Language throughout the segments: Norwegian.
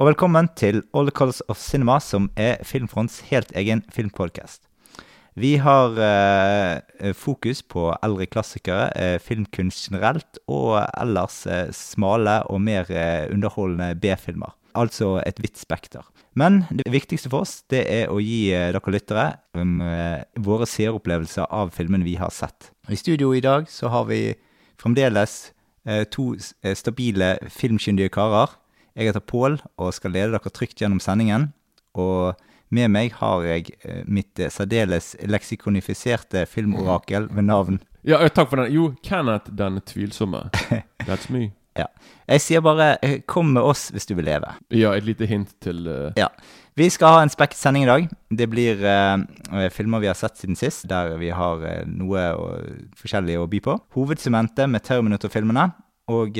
og velkommen til All Colors of Cinema, som er Filmfronts helt egen filmpodcast. Vi har eh, fokus på eldre klassikere, eh, filmkunst generelt, og ellers eh, smale og mer eh, underholdende B-filmer. Altså et vidt spekter. Men det viktigste for oss, det er å gi eh, dere lyttere um, eh, våre seeropplevelser av filmene vi har sett. I studio i dag så har vi fremdeles to stabile filmkyndige karer. Jeg heter Pål og skal lede dere trygt gjennom sendingen. Og med meg har jeg eh, mitt eh, særdeles leksikonifiserte filmorakel ved navn Ja, eh, takk for den. Jo, Kenneth den tvilsomme. That's me. Ja. Jeg sier bare 'kom med oss hvis du vil leve'. Ja, et lite hint til uh... Ja. Vi skal ha en spekket sending i dag. Det blir eh, filmer vi har sett siden sist, der vi har uh, noe forskjellig å by på. Hovedsementet med Terminator-filmene, og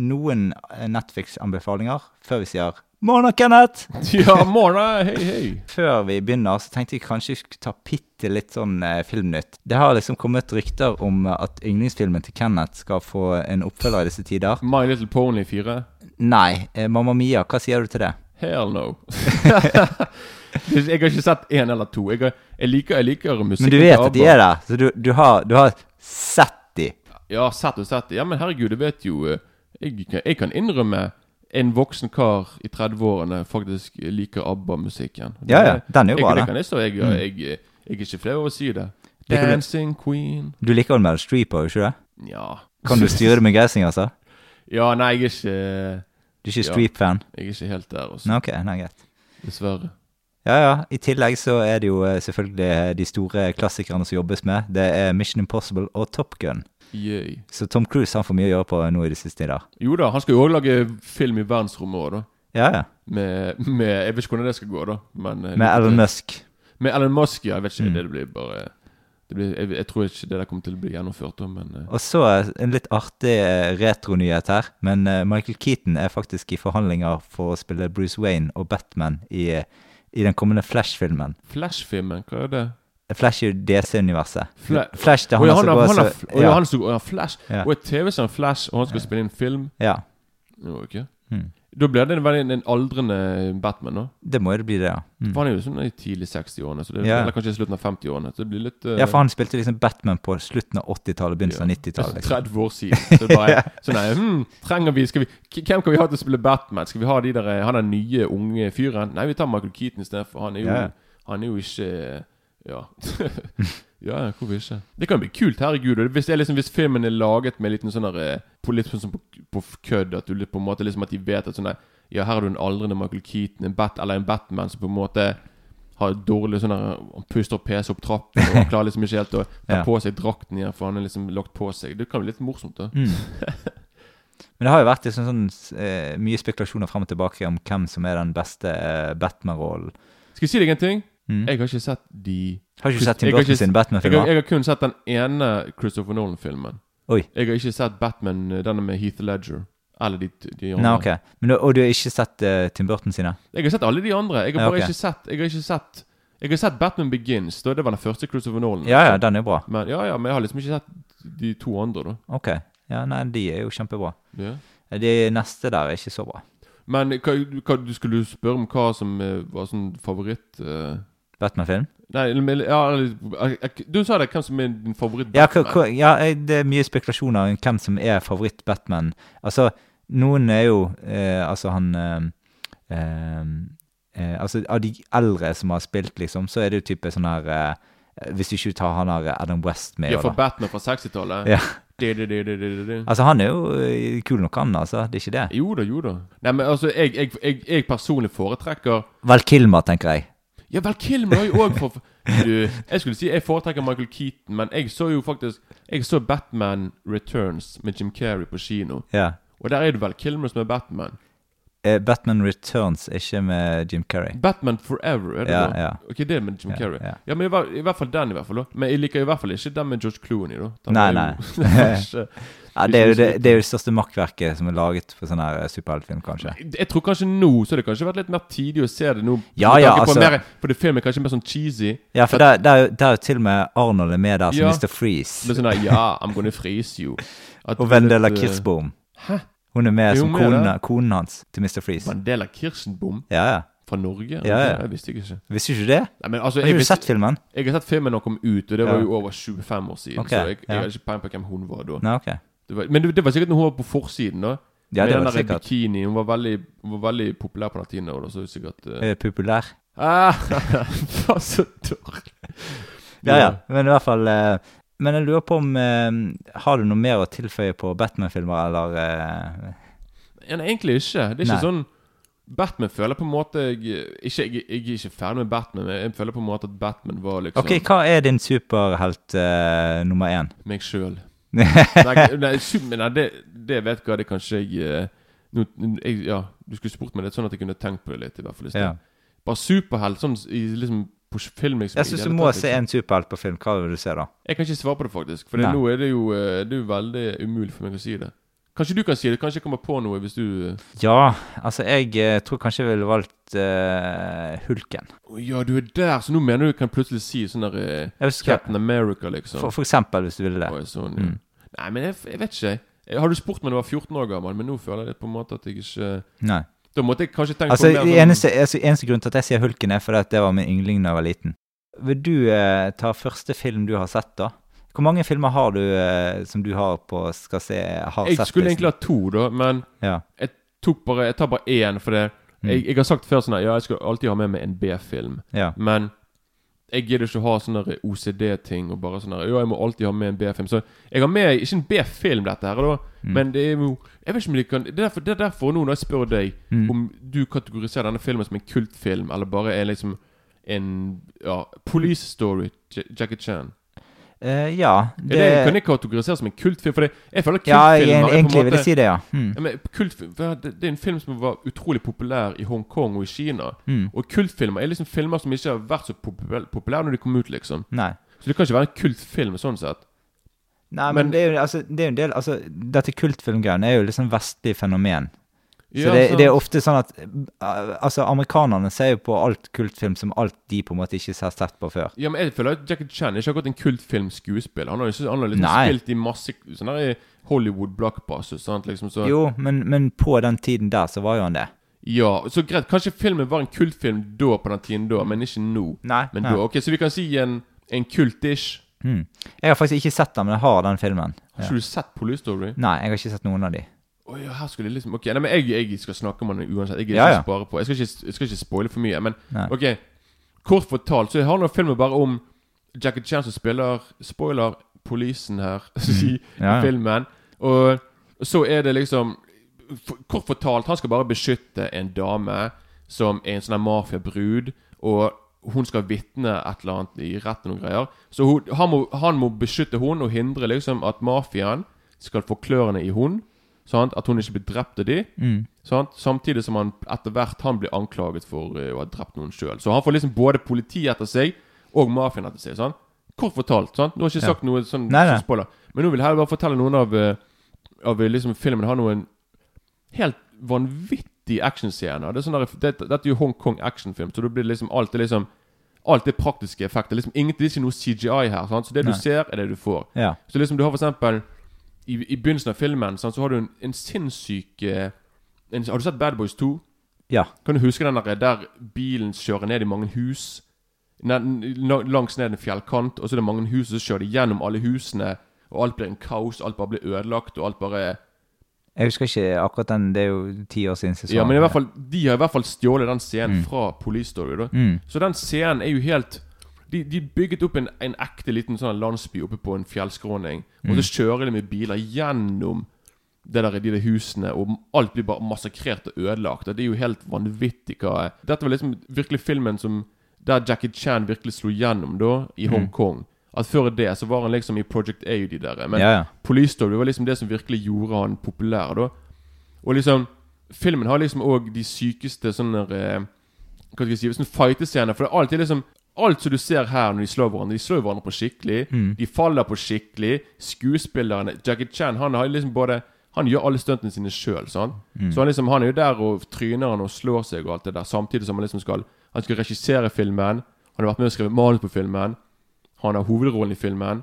noen eh, Netflix-anbefalinger før vi sier 'Morna, Kenneth'! Ja, morna! Hei, hei! Før vi begynner, så tenkte jeg kanskje vi skulle ta bitte litt sånn eh, filmnytt. Det har liksom kommet rykter om at yndlingsfilmen til Kenneth skal få en oppfølger i disse tider. My Little Pony 4? Nei, eh, Mamma Mia, hva sier du til det? Hell no. jeg har ikke sett én eller to. Jeg, har, jeg liker, jeg liker musikken Men du vet at de er der, så du, du, har, du har sett de. Ja, sett og sett. Ja, men herregud, du vet jo eh, Jeg, jeg kan innrømme en voksen kar i 30-årene faktisk liker ABBA-musikken. Ja, ja, den er jo bra, det kan jeg stå. Jeg, jeg, jeg, jeg er ikke flau over å si det. Du- Dancing Queen. Du liker vel Mel Streep òg, ikke det? Ja. Kan du styre det med geising, altså? Ja, nei, jeg er ikke Du er ikke Ja. Streep-fan? Jeg er ikke helt der, altså. Ok, nei, greit. Dessverre. Ja, ja. I tillegg så er det jo eh, selvfølgelig eh, de store klassikerne som jobbes med. Det er Mission Impossible og Top Gun. Yay. Så Tom Cruise han får mye å gjøre på nå i det siste da Jo da, han skal jo òg lage film i verdensrommet òg, da. Ja, ja. Med, med Jeg vet ikke hvordan det skal gå, da. Men, eh, Med Elon. Musk. Med Elon Musk, ja. Jeg vet ikke. Mm. Det blir bare det blir, jeg, jeg tror ikke det der kommer til å bli gjennomført, men eh, Og så eh, en litt artig eh, retronyhet her. Men eh, Michael Keaton er faktisk i forhandlinger for å spille Bruce Wayne og Batman i, eh, i den kommende Flash-filmen. Flash-filmen, hva er det? Flash er jo DC-universet. Fla- Flash det er han, som han, går har- han, har så- ja, han som ja, Flash. Ja. Og et TV-serie Flash, og han skal spille inn film. ja. Jo, ok. Mm. Da blir det en, en aldrende Batman, da. Det må det bli det, ja. Mm. For han er jo sånn i tidlig 60-årene, så det, Ja. eller kanskje i slutten av 50-årene. Så det blir litt uh... Ja, for han spilte liksom Batman på slutten av 80-tallet, begynnelsen av 90-tallet. Liksom. 30 år siden. Så det bare Så nei, hmm, trenger vi vi, Hvem kan vi ha til å spille Batman? Skal vi ha de der, eh, han den nye, unge fyren? Nei, vi tar Michael Keaton istedenfor. Han er jo Ja, ja. Han er jo ikke Ja. ja, hvorfor ikke? Det kan bli kult, herregud. Hvis, liksom, hvis filmen er laget med litt sånn der, eh, på litt sånn på, på kødd, at du på en måte liksom at de vet at sånn der, Ja, her har du en aldrende Michael Keaton, en Bat, eller en Batman som på en måte har dårlig sånn der Han puster og PC opp trappen, og han klarer liksom ikke helt å ta Ja. på seg drakten igjen, for han har liksom lagt på seg. Det kan bli litt morsomt, da. Mm. Men det har jo vært liksom sånn, eh, mye spekulasjoner frem og tilbake om hvem som er den beste eh, Batman-rollen. Skal jeg si deg en ting? Mm. Jeg har ikke sett de Har ikke sett Tim Burton ikke- sine jeg har, Batman-filmer? jeg har kun sett den ene Christopher Nolan-filmen. Oi. Jeg har ikke sett Batman, eh, denne med Heath Ledger. Eller de, de andre. Nei, ok. Men, du- og du har ikke sett uh, Tim Burton sine? Jeg har sett alle de andre. Jeg har Ja, bare ok. ikke sett Jeg har ikke sett Jeg har sett Batman Begins. Da det var den første Christopher Nolan. Ja, ja, den er bra. Men, ja, ja, men jeg har liksom ikke sett de to andre, da. Ok. Ja, nei, de er jo kjempebra. Ja. De neste der er ikke så bra. Men hva, hva, du skulle spørre om hva som eh, var sånn favoritt eh, Batman-film? Nei, ja, Du sa det, hvem som er din favoritt-Batman? Ja, ja, det er mye spekulasjoner om hvem som er favoritt-Batman. Altså, noen er jo eh, Altså, han eh, eh, eh, Altså, av de eldre som har spilt, liksom, så er det jo type sånn her eh, Hvis du ikke tar han her Adam West med, Ja, for. Batman fra 60-tallet? Ja. Altså, han er jo eh, kul nok, han, altså. Det er ikke det. Jo da, jo da. Nei, men altså, jeg, jeg, jeg, jeg personlig foretrekker Val Kilmer, tenker jeg. Ja, vel, Kilmer har jo òg for Du, jeg skulle si jeg foretrekker Michael Keaton, men jeg så jo faktisk Jeg så Batman Returns med Jim Carrey på kino. Ja. Og der er det vel Kilmer som er Batman. Eh, Batman Returns, ikke med Jim Carrey. Batman Forever, er det Ja, da? ja. Ok, det er med Jim Carrey. ja. Ja, men i, hver- i hvert fall den, i hvert fall. da Men jeg liker i hvert fall ikke den med George Clooney, da. Den Nei, jo- nei. Ja, det er jo det, det, er jo det største makkverket som er laget for sånn superheltfilm, kanskje. Jeg tror kanskje nå så har det kanskje vært litt mer tidlig å se det nå. Ja, ja, altså- mer, For det filmen er kanskje mer sånn cheesy. Ja, for der, der, der er jo til og med Arnold er med der som Ja. Mr. Freeze. Med sånn der Ja, I'm gonna freeze you. At Og Vendela eh, Kirsbom. Hæ? Hun er med Er som hun med konen, der? konen hans til Mr. Freeze. Vendela Kirsenbom? Ja, ja. fra Norge? Ja, ja. Jeg visste ikke. Visste ikke det? Nei, men altså, Har du visste, sett filmen? jeg har sett filmen da den kom ut, og det var Ja. jo over 25 år siden. Okay, så jeg, jeg ja. hadde ikke peiling på hvem hun var da. Nei, ok. Det var, men det, var sikkert når hun var på forsiden, da. Ja, med det den var der det sikkert. bikini. Hun var veldig, hun var veldig populær på den tiden. Da, så er sikkert uh, Eh, Populær. ah, Var så dårlig. Ja, ja. Men i hvert fall uh, Men jeg lurer på om uh, Har du noe mer å tilføye på Batman-filmer, eller eh, Ja, nei, egentlig ikke. Det er ikke Nei. sånn Batman føler på en måte jeg, ikke, jeg, jeg er ikke ferdig med Batman, men jeg føler på en måte at Batman var liksom Ok, hva er din superhelt uh, nummer én? meg sjøl. Nei, nei, su- men nei det, det vet hva, det kanskje jeg, no, jeg Ja, du skulle spurt meg litt sånn at jeg kunne tenkt på det litt, i hvert fall. i sted. ja. Bare superhelt, sånn i, liksom på film liksom, Jeg syns du må tatt, se liksom. en superhelt på film. Hva vil du se, da? Jeg kan ikke svare på det, faktisk. For nå er det jo eh, Det er veldig umulig for meg å si det. Kanskje du kan si det? Kanskje jeg kommer på noe hvis du eh, Ja, altså, jeg eh, tror kanskje jeg ville valgt eh, Hulken. Å Ja, du er der, så nå mener du kan plutselig si sånn der eh, Captain America, liksom. for, for eksempel, hvis du ville det. Oi, sånn, ja. Mm. Nei, men jeg, jeg vet ikke. Jeg, har du spurt meg da jeg var 14 år gammel, men nå føler jeg litt på en måte at jeg ikke Nei. Da måtte jeg kanskje tenke Altså, på mer sånn- eneste, altså, eneste grunn til at jeg sier Hulken, er fordi at det var min yndling da jeg var liten. Vil du eh, ta første film du har sett, da? Hvor mange filmer har du eh, som du har på skal se har Jeg sett? skulle egentlig ha to, da, men Ja. jeg tok bare Jeg tar bare én, for det Mm. jeg, jeg har sagt før sånn at Ja, jeg skal alltid ha med meg en B-film, ja. men jeg gidder ikke å ha sånne OCD-ting og bare sånn Ja, jeg må alltid ha med en B-film. Så jeg har med ikke en B-film, dette her, da, Mm. men det er jo Jeg vet ikke om de kan Det er derfor, det er derfor nå når jeg spør deg Mm. om du kategoriserer denne filmen som en kultfilm, eller bare er liksom en ja, police story, Jackie Chan. Eh, ja, Det... det, kan jeg kategorisere som en kultfilm? For det, jeg føler Ja, jeg, kultfilmer er på en egentlig vil jeg si det, ja. Mm. men kultfilm, det er en film som var utrolig populær i Hongkong og i Kina. Mm. Og kultfilmer er liksom filmer som ikke har vært så populære når de kom ut, liksom. Nei. Så det kan ikke være en kultfilm sånn sett. Nei, men, Men- det er jo altså, det er en del Altså, dette kultfilmgreiene er jo liksom vestlig fenomen. Så det, det er ofte sånn at uh, Altså, amerikanerne ser jo på alt kultfilm som alt de på en måte ikke har sett på før. Ja, men jeg føler at Jackie Chan er ikke akkurat en kultfilmskuespiller. Han har jo han har liksom spilt i masse sånn der Hollywood blockbusters. Liksom, så, Jo, men, men på den tiden der så var jo han det. Ja, så greit. Kanskje filmen var en kultfilm da, på den tiden da, men ikke nå. Nei. Men nei. da, ok, Så vi kan si en, en kultish. Hmm. Jeg har faktisk ikke sett den, men jeg har den filmen. Har Ja. ikke du sett Police Story? Nei, jeg har ikke sett noen av de. Ja, her skulle jeg liksom Ok, nei, men jeg, jeg skal snakke om den uansett. Jeg Ja, ja. spare på Jeg skal ikke, jeg skal ikke spoile for mye. Men Nei. ok, kort fortalt så handler filmen bare om Jackie Chan som spiller Spoiler polisen her i Mm. Ja, ja. filmen. Og så er det liksom for, Kort fortalt, han skal bare beskytte en dame som er en sånn mafiabrud. Og hun skal vitne et eller annet i retten og greier. Så hun, han, må, han må beskytte hun og hindre liksom at mafiaen skal få klørne i hun. Sant? At hun ikke blir drept av de. Mm. Sant? Samtidig som han etter hvert han blir anklaget for uh, å ha drept noen sjøl. Så han får liksom både politiet etter seg og mafiaen etter seg. Sant? Kort fortalt. Sant? Du har ikke Ja. sagt noe sånn Nei. Men nå vil jeg bare fortelle noen av, uh, av eh, liksom filmen har noen helt vanvittige actionscener. Det er sånn det, det, dette er jo Hongkong actionfilm, så det blir liksom alt er liksom Alt er praktiske effekter. Liksom, ingenting, det er ikke noe CGI her. Sant? Så det Nei. du ser, er det du får. Ja. Så liksom du har for eksempel I, i begynnelsen av filmen sant, så har du en, en sinnssyk eh, en, Har du sett Bad Boys 2? Ja. Kan du huske den der, der bilen kjører ned i mange hus? Langs ned en fjellkant, og så er det mange hus, og så kjører de gjennom alle husene, og alt blir en kaos, alt bare blir ødelagt, og alt bare Jeg husker ikke akkurat den, det er jo ti år siden sesongen. Ja, men i hvert fall De har i hvert fall stjålet den scenen Mm. fra Police Story, da. mm. Så den scenen er jo helt De, de bygget opp en, en ekte liten sånn landsby oppe på en fjellskråning. Og Mm. så kjører de med biler gjennom det der, de der husene, og alt blir bare massakrert og ødelagt. Og det er jo helt vanvittig hva Dette var liksom virkelig filmen som Der Jackie Chan virkelig slo gjennom, da, i Mm. Hongkong. At før det så var han liksom i Project A, de der. Men ja, ja. Police Story var liksom det som virkelig gjorde han populær, da. Og liksom Filmen har liksom òg de sykeste sånne eh, Hva skal jeg si Sånne fightescener. For det er alltid liksom Alt som du ser her når de slår hverandre, de slår hverandre på skikkelig. Mm. De faller på skikkelig. Skuespillerne Jackie Chan han har liksom både Han gjør alle stuntene sine sjøl. Mm. Så han liksom Han er jo der og tryner han og slår seg og alt det der, samtidig som han liksom skal Han skal regissere filmen. Han har vært med og skrevet manus på filmen. Han har hovedrollen i filmen.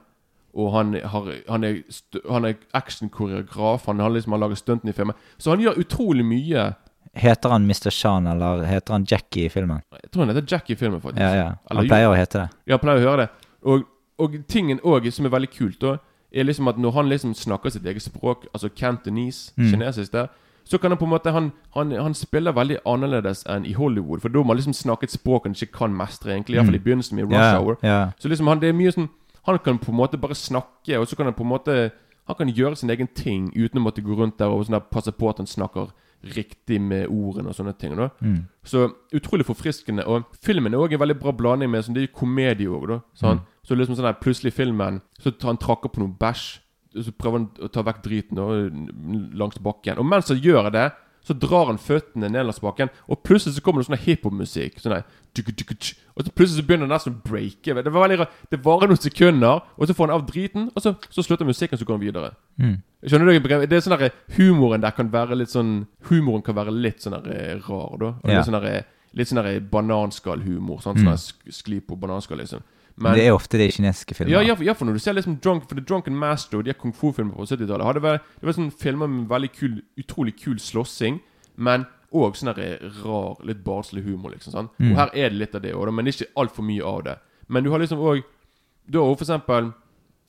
og han, har, han er, han er actionkoreograf. Han har liksom han lager stuntene i filmen. Så han gjør utrolig mye. Heter han Mr. Shan, eller heter han Jackie i filmen? Jeg tror han heter Jackie i filmen, faktisk. Ja, ja. Han pleier å hete det. Ja, han pleier å høre det. Og, og tingen òg som er veldig kult, da, er liksom at når han liksom snakker sitt eget språk, altså cantonese, Mm. kinesisk der, så kan han på en måte han, han, han spiller veldig annerledes enn i Hollywood. For da må han liksom snakke et språk han ikke kan mestre, egentlig. Iallfall i begynnelsen med Rush yeah, Hour. Yeah. Så liksom han, det er mye sånn Han kan på en måte bare snakke, og så kan han på en måte Han kan gjøre sin egen ting uten å måtte gå rundt der og sånn der, passe på at han snakker riktig med ordene og sånne ting. da Mm. Så utrolig forfriskende. Og filmen er også en veldig bra blanding med sånn, Det er komedie òg. Sånn. Mm. Så liksom sånn der, plutselig i filmen Så tar han trakker på noe bæsj. Så prøver han å ta vekk driten da, langs bakken. Og mens han gjør det, så drar han føttene ned langs bakken, og plutselig så kommer det sånn hiphop-musikk. Sånn. Og så plutselig så begynner han nesten å breake. Det var veldig rart. Det varer noen sekunder, og så får han av driten, og så, så slutter musikken, så går han videre. Mm. Skjønner du? Det er sånn der, Humoren der kan være litt sånn Humoren kan være litt sånn der eh, rar, da. Og Ja. Litt sånn der, litt sånn bananskallhumor. Sånn, Mm. sånn skli på bananskall, liksom. Men det er ofte det i kinesiske filmer. ja, ja, for, ja, for når du ser liksom Drunk, for The Drunken Master og de kung fu-filmene på 70-tallet Det var, Det var sånne filmer med veldig kul, utrolig kul slåssing, men òg sånn der rar, litt barnslig humor, liksom. sånn. Mm. Og her er det litt av det òg, men ikke altfor mye av det. Men du har liksom òg Du har for eksempel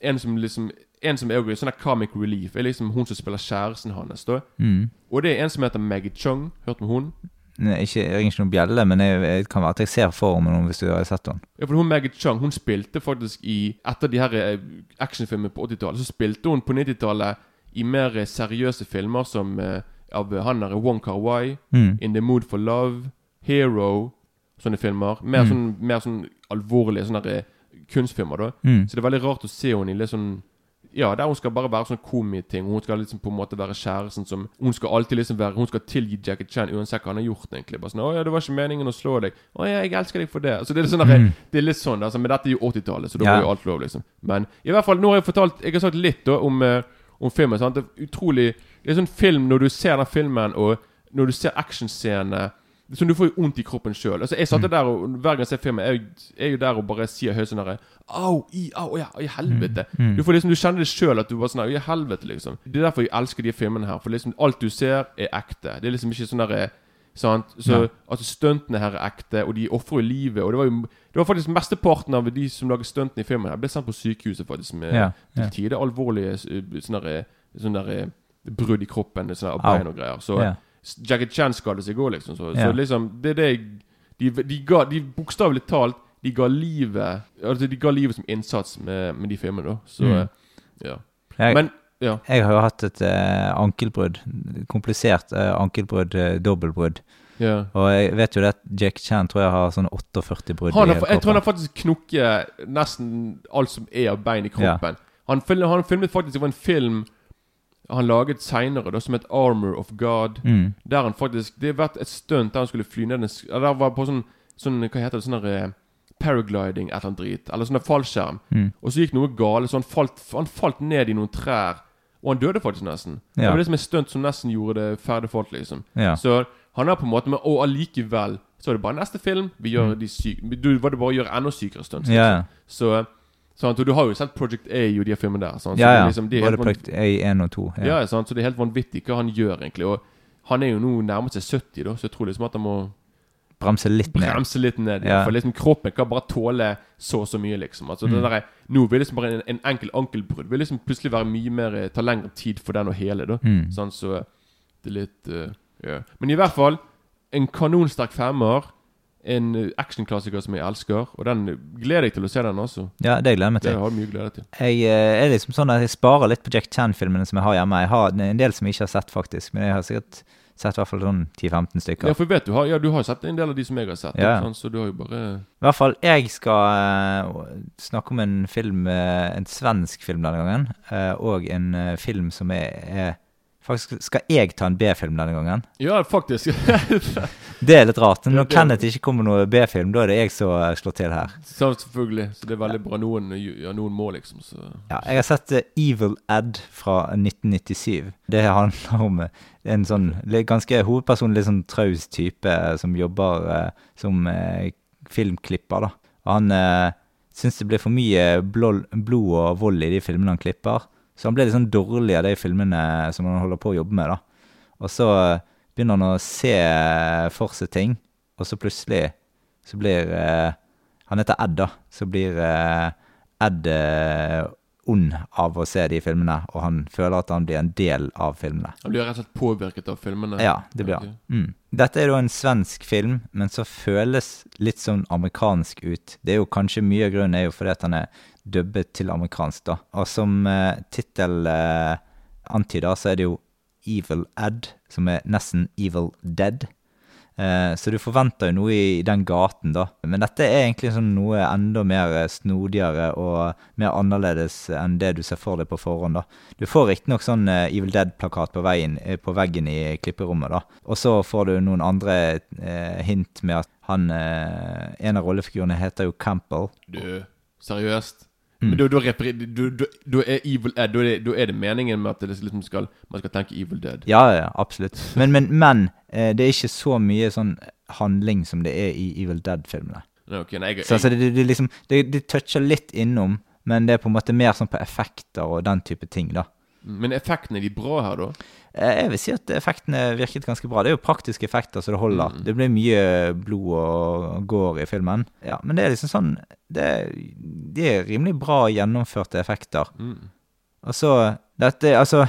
en som liksom En som er sånn comic relief, er liksom hun som spiller kjæresten hans. Mm. Og det er en som heter Maggie Chung. Hørt om hun? Ikke, jeg ringer ikke noen bjelle, men jeg, jeg kan være at jeg ser for meg noen hvis du har sett den. Ja, for hun Maggie Chung hun spilte faktisk i Etter de her eh, actionfilmene på 80-tallet, så spilte hun på 90-tallet i mer eh, seriøse filmer som eh, av han der Wong Kar-wai, Mm. In the Mood for Love, Hero Sånne filmer. Mer, Mm. sånn, mer sånn alvorlige sånne kunstfilmer, da. Mm. Så det er veldig rart å se henne i litt sånn Ja, der hun skal bare være sånn komiting. Hun skal liksom på en måte være kjæresten som Hun skal alltid liksom være Hun skal tilgi Jackie Chan uansett hva han har gjort, egentlig. Bare sånn 'Å ja, det var ikke meningen å slå deg.' 'Å ja, jeg elsker deg for det.' Altså det er litt sånn der, Mm. Det er litt sånn, altså, Men dette er jo 80-tallet, så da Ja. var jo alt lov, liksom. Men i hvert fall, nå har jeg fortalt Jeg har sagt litt da om, eh, om filmen. Sant? Det er utrolig Det er sånn film når du ser den filmen, og når du ser actionscenene sånn, Du får jo vondt i kroppen sjøl. Altså, jeg satt Mm. der og hver gang jeg ser filmen, jeg er jo der og bare sier høyt sånn herre Au! I, au! Ja, i helvete! Mm. Du får liksom, du kjenner det sjøl at du bare sånn I helvete, liksom. Det er derfor jeg elsker de filmene her. For liksom alt du ser, er ekte. Det er liksom ikke sånn derre Sant? Så Ja. altså Stuntene her er ekte, og de ofrer livet. Og det var jo Det var faktisk mesteparten av de som lager stuntene i filmen, her ble sendt på sykehuset faktisk med Ja, til ja. tider alvorlige eh, sånne der, sånne der, eh, brudd i kroppen, sånne bein og greier. Så Ja. Jackie Chan skadet seg går, liksom. Så, Ja. så liksom Det er det jeg De, de ga de Bokstavelig talt De ga livet Altså de ga livet som innsats med, med de filmene, da. Så Mm. eh, ja. Jeg, Men ja. jeg har jo hatt et uh, ankelbrudd. Komplisert uh, ankelbrudd, uh, dobbeltbrudd. ja. Og jeg vet jo det at Jack Chan tror jeg har sånn 48 brudd Han i jeg tror han har faktisk knukket nesten alt som er av bein i kroppen. Han, film, han filmet faktisk Det var en film han laget seinere, som het 'Armor of God'. Mm. Der han faktisk Det har vært et stunt der han skulle fly ned en Der var på sånn, sånn Hva heter det? Sånn der eh, Paragliding, et eller annet drit. Eller sånn fallskjerm. Mm. Og så gikk noe galt, så han falt, han falt ned i noen trær. Og han døde faktisk nesten. Det var det som er stunt som nesten gjorde det ferdig falt, liksom. Ja. Så han er på en måte med Og allikevel så er det bare neste film. Vi gjør Mm. de syke Du var det bare å gjøre enda sykere stunts. Ja, ja. Så Og du har jo sett Project A og de filmene der. Sånn, Så ja, det ja. liksom, de er Både Project A1 og 2. ja. sant? Så det er helt vanvittig hva han gjør, egentlig. Og han er jo nå nærmest seg 70, da, så jeg tror liksom at han må Bremse litt ned. bremse litt ned. Ja. For liksom kroppen kan bare tåle så og så mye, liksom. Altså Mm. det der, Nå vil liksom bare en, en enkel ankelbrudd Vil liksom plutselig være mye mer eh, ta lengre tid for den å hele, da. Mm. Sånn, så det er litt uh, yeah. Men i hvert fall, en kanonsterk femmer. En eh, actionklassiker som jeg elsker. Og den eh, gleder jeg til å se den også. Ja, det gleder jeg meg til. Det har jeg mye glede til. Jeg eh, er liksom sånn at jeg sparer litt på Jack Chan-filmene som jeg har hjemme. Jeg har en del som jeg ikke har sett, faktisk. Men jeg har sikkert sett i hvert fall sånn 10-15 stykker. Ja, for vet du har, ja, du har sett en del av de som jeg har sett. Ja. Sånn, så du har jo bare I hvert fall, jeg skal snakke om en film, en svensk film denne gangen, og en film som er, er Faktisk skal jeg ta en B-film denne gangen. Ja, faktisk. Det er litt rart. Når Kenneth ikke kommer med noe B-film, da er det jeg som slår til her. så, selvfølgelig. Så det er veldig bra. Noen, ja, noen må, liksom. Så. Ja, jeg har sett eh, Evil Ed fra 1997. Det handler om eh, en sånn ganske hovedperson, litt sånn traus type eh, som jobber eh, som eh, filmklipper, da. Og han eh, syns det blir for mye blod og vold i de filmene han klipper. Så han blir litt sånn dårlig av de filmene som han holder på å jobbe med, da. Og så begynner han å se for seg ting, og så plutselig så blir eh, Han heter Ed, da. Så blir eh, Ed eh, ond av å se de filmene, og han føler at han blir en del av filmene. Han blir rett og slett påvirket av filmene? Ja, det blir han. Mm. Dette er da en svensk film, men så føles litt sånn amerikansk ut. Det er jo kanskje mye av grunnen er jo fordi at han er dubbet til amerikansk, da. Og som eh, tittel eh, antyder, så er det jo Evil Ed, som er nesten Evil Dead. Eh, så du forventer jo noe i den gaten, da. Men dette er egentlig sånn noe enda mer eh, snodigere og mer annerledes enn det du ser for deg på forhånd, da. Du får riktignok sånn eh, Evil Dead-plakat på, eh, på veggen i klipperommet, da. Og så får du noen andre eh, hint med at han En av rollefigurene heter jo Campbell. Du, seriøst? Mm. Men da, da, da er Evil Ed Da er det, da er det meningen med at det liksom skal, man skal tenke Evil Dead? Ja, ja, absolutt. Men, men, men eh, det er ikke så mye sånn handling som det er i Evil Dead-filmene. Okay, Så altså, det, det, liksom, det, det toucher litt innom, men det er på en måte mer sånn på effekter og den type ting, da. Men effektene er de bra her, da? Eh, Jeg vil si at effektene virket ganske bra. Det er jo praktiske effekter så det holder. Mm. Det blir mye blod og gård i filmen. Ja, Men det er liksom sånn det, er- De er rimelig bra gjennomførte effekter. Mm. Så dette, altså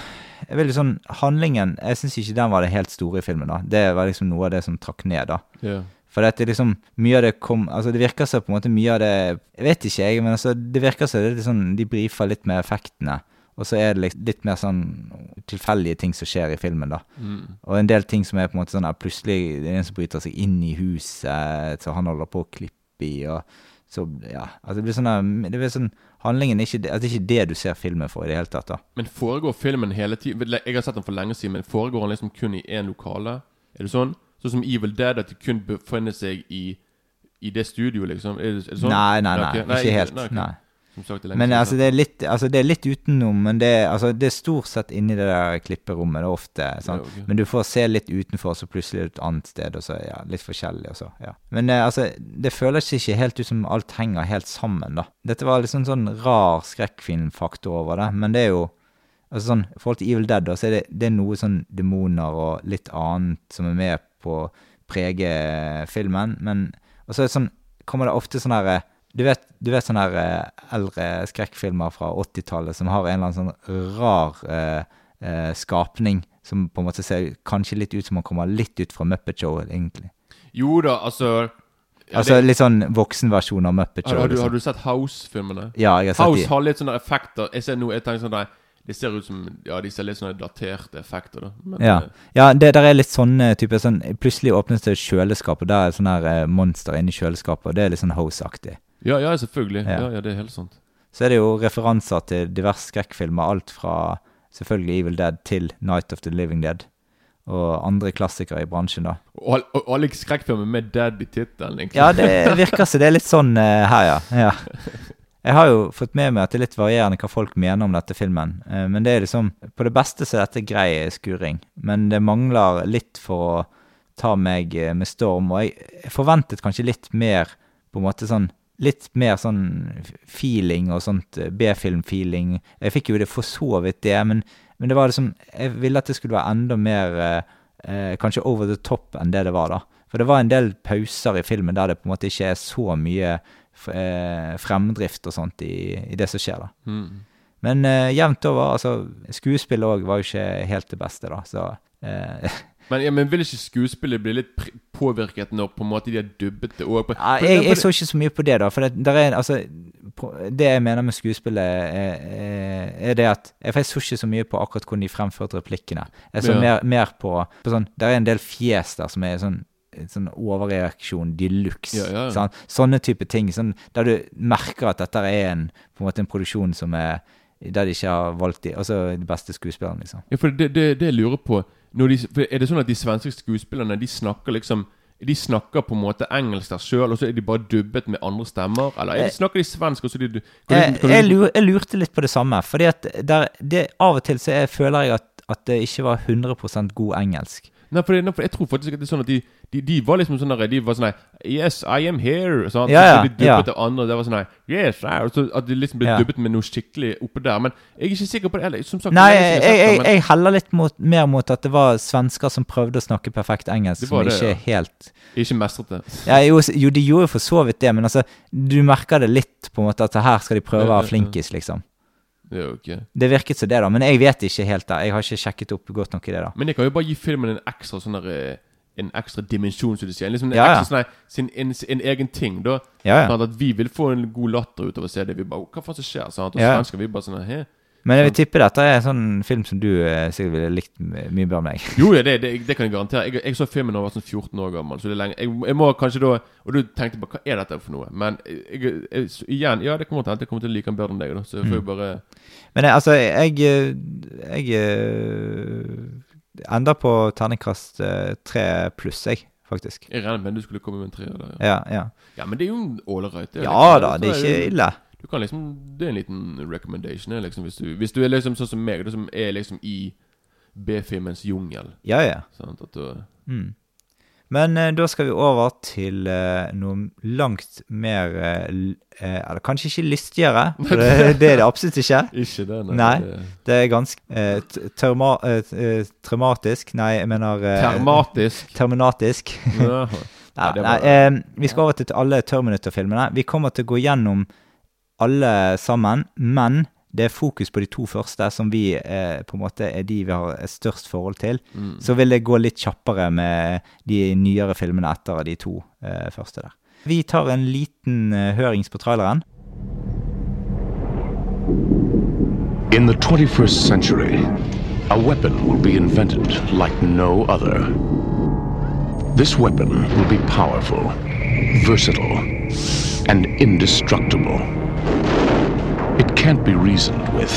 jeg vil sånn, Handlingen Jeg syns ikke den var det helt store i filmen. da Det var liksom noe av det som trakk ned. da Yeah. For det er liksom Mye av det kom Altså det virker som på en måte mye av det Jeg vet ikke, jeg, men altså det virker som det er litt sånn de brifer litt med effektene. Og så er det litt, litt mer sånn tilfeldige ting som skjer i filmen, da. Mm. Og en del ting som er på en måte sånn at plutselig det er en som bryter seg inn i huset, så han holder på å klippe i, og så Ja. Altså det blir sånn Det blir sånn Handlingen er ikke altså, det er ikke det du ser filmen for i det hele tatt, da. Men foregår filmen hele tiden Jeg har sett den for lenge siden, men foregår den liksom kun i én lokale? Er det sånn? Sånn som Evil Dead, at de kun befinner seg i I det studioet, liksom? Er det, er det sånn? Nei, nei, nei, nei. Ikke helt. nei, okay. Nei. Sagt, det Men altså, det er litt, altså, det er litt utenom, men det, er- altså, det er stort sett inni det der klipperommet. Det ofte har sett sånn. den. Ja, ok. Men du får se litt utenfor, så plutselig er det et annet sted, og så ja, litt forskjellig. Og så, ja. Men eh, altså, det føles ikke helt ut som alt henger helt sammen, da. Dette var liksom sånn rar skrekkfilmfaktor over det, men det er jo altså sånn, I forhold til Evil Dead, da, så er det, det er noe sånn demoner og litt annet som er med på å prege filmen, men Og så er det sånn, kommer det ofte sånn herre du vet, du vet sånne her, eh, eldre skrekkfilmer fra 80-tallet som har en eller annen sånn rar eh, eh, skapning som på en måte ser kanskje litt ut som han kommer litt ut fra Muppet Show, egentlig. Jo da, altså ja, altså det, litt sånn voksenversjon av Muppet Show. har, du, liksom. har du sett House-filmene? Ja, jeg har sett House de. har litt sånne effekter. Jeg ser noe, jeg tenker sånn der, Det ser ut som Ja, de ser litt sånne daterte effekter, da. Men, Ja, eh, ja det der er litt sånne type sånn Plutselig åpnes det et kjøleskap, og der er sånn her eh, monster inni kjøleskapet, og det er litt sånn House-aktig. Ja, ja, selvfølgelig. Ja. Ja. ja, det er helt sant. Så er det jo referanser til diverse skrekkfilmer, alt fra selvfølgelig Evil Dead til Night of the Living Dead. Og andre klassikere i bransjen, da. Og, og alle skrekkfilmer med dad i tittelen, egentlig. Ja, det virker som det er litt sånn uh, her, ja. ja. Jeg har jo fått med meg at det er litt varierende hva folk mener om dette filmen. Eh, men det er liksom På det beste så er dette grei skuring. Men det mangler litt for å ta meg eh, med storm. Og jeg forventet kanskje litt mer på en måte sånn Litt mer sånn feeling og sånt eh, B-film-feeling. Jeg fikk jo det for så vidt det, men, men det var liksom Jeg ville at det skulle være enda mer eh, eh, Kanskje over the top enn det det var, da. For det var en del pauser i filmen der det på en måte ikke er så mye eh, fremdrift og sånt i, i det som skjer, da. Mm. Men eh, jevnt over, altså Skuespillet òg var jo ikke helt det beste, da, så eh, Men, ja, men vil ikke skuespillet bli litt påvirket når på en måte de har dubbet det òg? ja, jeg, jeg så ikke så mye på det, da. For det, er, altså, det jeg mener med skuespillet, er, er, det at Jeg, så ikke så mye på akkurat hvordan de fremførte replikkene. Jeg så Ja. mer, mer på, på sånn Det er en del fjes der som er sånn Sånn overreaksjon de luxe. Ja, ja, ja. Sånn, sånne type ting. Sånn, der du merker at dette er en, på en måte en produksjon som er Der de ikke har valgt de, altså de beste skuespillerne, liksom. Ja, for det, det, det jeg lurer på de, Er det sånn at de svenske skuespillerne De snakker liksom De snakker på en måte engelsk der sjøl, og så er de bare dubbet med andre stemmer? Eller er de, snakker de svensk, de kan Jeg, du, kan jeg, du, lur, jeg lurte litt på det samme. Fordi at der, det, Av og til så jeg, føler jeg at, at det ikke var 100% god engelsk. Nei, for, det, nei, for jeg tror faktisk at det er sånn at de, de, de var liksom sånn De var sånn Yes, I am here. Sånn, Ja, ja, så de dubbet ja. det andre. Det var sånn Yes, I, så At de liksom ble Ja. dubbet med noe skikkelig oppå der. Men jeg er ikke sikker på det heller. Som sagt, Nei, jeg, jeg, jeg, jeg heller litt mot, mer mot at det var svensker som prøvde å snakke perfekt engelsk, som det, ikke ja. helt ikke mestret det. ja, jo, jo, de gjorde for så vidt det, men altså, du merker det litt, på en måte, at her skal de prøve å være ja. flinkis, liksom. Det jo Det virket som det, da, men jeg vet ikke helt da. Jeg har ikke sjekket opp godt nok i det, da. Men jeg kan jo bare gi filmen en ekstra sånn der eh, En ekstra dimensjon, som du sier. Liksom en Ja, ja. ekstra sånn sin, en, en egen ting. Da Ja. Sånn at vi vil få en god latter ut av å se det. Vi bare Hva faen som skjer? Sant? Og Ja. svensker vi bare sånn Hæ? Men jeg vil tippe dette er en sånn film som du eh, sikkert ville likt mye bedre enn meg. Jo, ja, det, det, det kan jeg garantere. Jeg, jeg så filmen da jeg var sånn 14 år gammel. Så det er lenge Jeg, jeg må kanskje da Og du tenkte bare Hva er dette for noe? Men jeg, jeg, igjen, ja, det kommer til at jeg kommer til å like den bedre enn deg. da Så jeg får jo Mm. bare Men jeg, altså, jeg eh, Jeg eh, ender på terningkast eh, tre pluss, jeg, faktisk. Jeg regner med du skulle komme med en treer der. Ja. Ja, ja. ja, men det er jo en ålreit. ja liksom- da, det er ikke ille. Du kan liksom Det er en liten recommendation liksom, hvis, du, hvis du er liksom sånn som meg, du som er liksom i B-filmens jungel. Ja, ja. Sant? At du, Mm. Men eh, da skal vi over til eh, noe langt mer eh, eh, Eller kanskje ikke lystigere, for det, det er det absolutt ikke. ikke det, Nei. nei Det er ganske eh, t- eh, traumatisk Nei, jeg mener Termatisk. Terminatisk. Ja. Nei, nei, vi skal over til alle Terminator-filmene. Vi kommer til å gå gjennom alle sammen, men det er fokus på de to første, som vi eh, på en måte er de vi har størst forhold til. Mm. Så vil det gå litt kjappere med de nyere filmene etter de to eh, første der. Vi tar en liten eh, hørings på traileren. In the 21st century, a weapon will be invented like no other. This weapon will be powerful, versatile, and indestructible. It can't be reasoned with.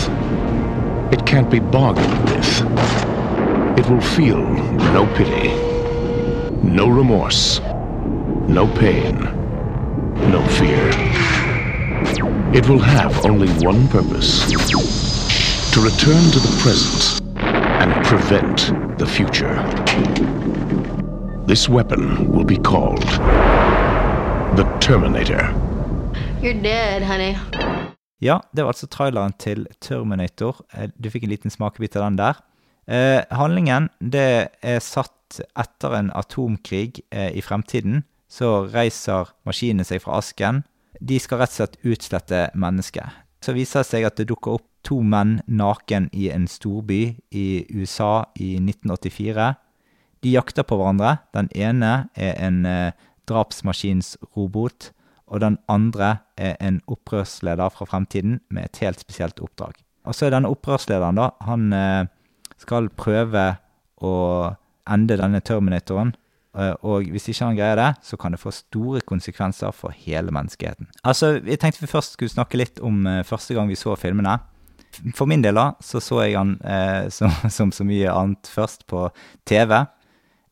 It can't be bargained with. It will feel no pity, no remorse, no pain, no fear. It will have only one purpose to return to the present and prevent the future. This weapon will be called the Terminator. You're dead, honey. Ja, det var altså traileren til Terminator. Eh, Du fikk en liten smakebit av den der. Eh, handlingen det er satt etter en atomkrig eh, i fremtiden. Så reiser maskinene seg fra asken. De skal rett og slett utslette mennesket. Så viser det seg at det dukker opp to menn naken i en storby i USA i 1984. De jakter på hverandre. Den ene er en eh, drapsmaskinsrobot, og den andre er en opprørsleder fra fremtiden med et helt spesielt oppdrag. Og så er denne opprørslederen, da, han eh, skal prøve å ende denne Terminatoren. eh, Og hvis ikke han greier det, så kan det få store konsekvenser for hele menneskeheten. Altså, Jeg tenkte vi først skulle snakke litt om eh, første gang vi så filmene. For min del da, så så jeg han eh, som, som så mye annet først på TV.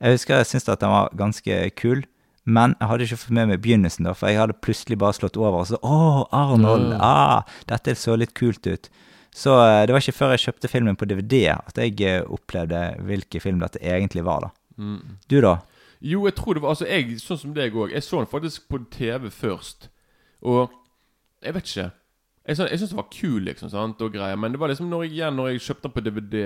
Jeg husker jeg syntes at den var ganske kul, men jeg hadde ikke fått med meg begynnelsen, da, for jeg hadde plutselig bare slått over og så Å, Arnold! Mm. Ah, dette så litt kult ut. Så eh, det var ikke før jeg kjøpte filmen på DVD at jeg eh, opplevde hvilken film dette egentlig var, da. Mm. Du, da? Jo, jeg tror det var Altså, jeg, sånn som deg òg. Jeg så den faktisk på TV først. Og jeg vet ikke. Jeg, jeg syns det var kul, liksom, sant, og greier. Men det var liksom når jeg, igjen når jeg kjøpte den på DVD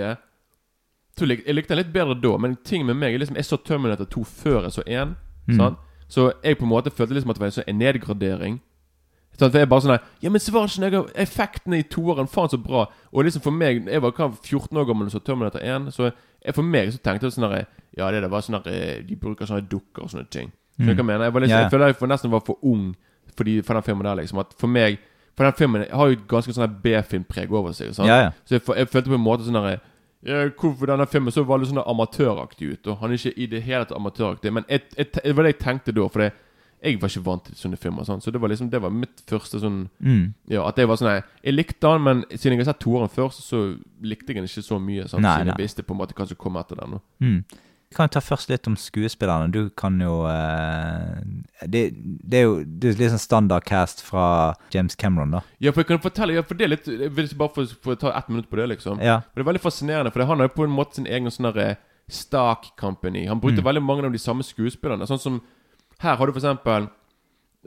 Jeg likte den litt bedre da, men ting med meg er liksom Jeg så Terminator 2 før jeg så 1. Mm. Sant? Så jeg på en måte følte liksom at det var en, sånn, nedgradering. Sånn, for jeg bare sånn her Ja, men Schwarzenegger, Effektene i toeren, faen så bra. Og liksom for meg Jeg var hva, 14 år gammel og så Terminator 1. Så jeg, for meg så tenkte jeg sånn her Ja, det der var sånn her eh, De bruker sånne dukker og sånne ting. Du hva jeg mener? Jeg, var liksom, yeah. jeg føler jeg nesten var for ung for, de, for den filmen der, liksom. At for meg For den filmen har jo et ganske sånn B-filmpreg over seg. Sant? Yeah, yeah. Så jeg, jeg følte på en måte sånn her ja, Hvorfor denne filmen så var litt sånn amatøraktig ut? Og han er ikke i det hele tatt amatøraktig. Men et, et, det var det jeg tenkte da. For det, jeg var ikke vant til sånne filmer. Sånn. Så det var liksom Det var mitt første sånn Mm. Ja, at jeg var sånn Jeg likte han, men siden jeg har sett toeren først, så likte jeg den ikke så mye. Sånn, Nei, siden nei. jeg visste på en måte hva som kom etter den. Og. Mm. Vi kan ta først litt om skuespillerne. Du kan jo eh, det, det er jo det er litt sånn standard cast fra James Cameron, da. Ja, for jeg kan fortelle Ja, for det er litt Jeg vil bare få, få ta ett minutt på det, liksom. Ja. For Det er veldig fascinerende, for han har jo på en måte sin egen sånn derre Stark Company. Han brukte Mm. veldig mange av de samme skuespillerne. Sånn som Her har du for eksempel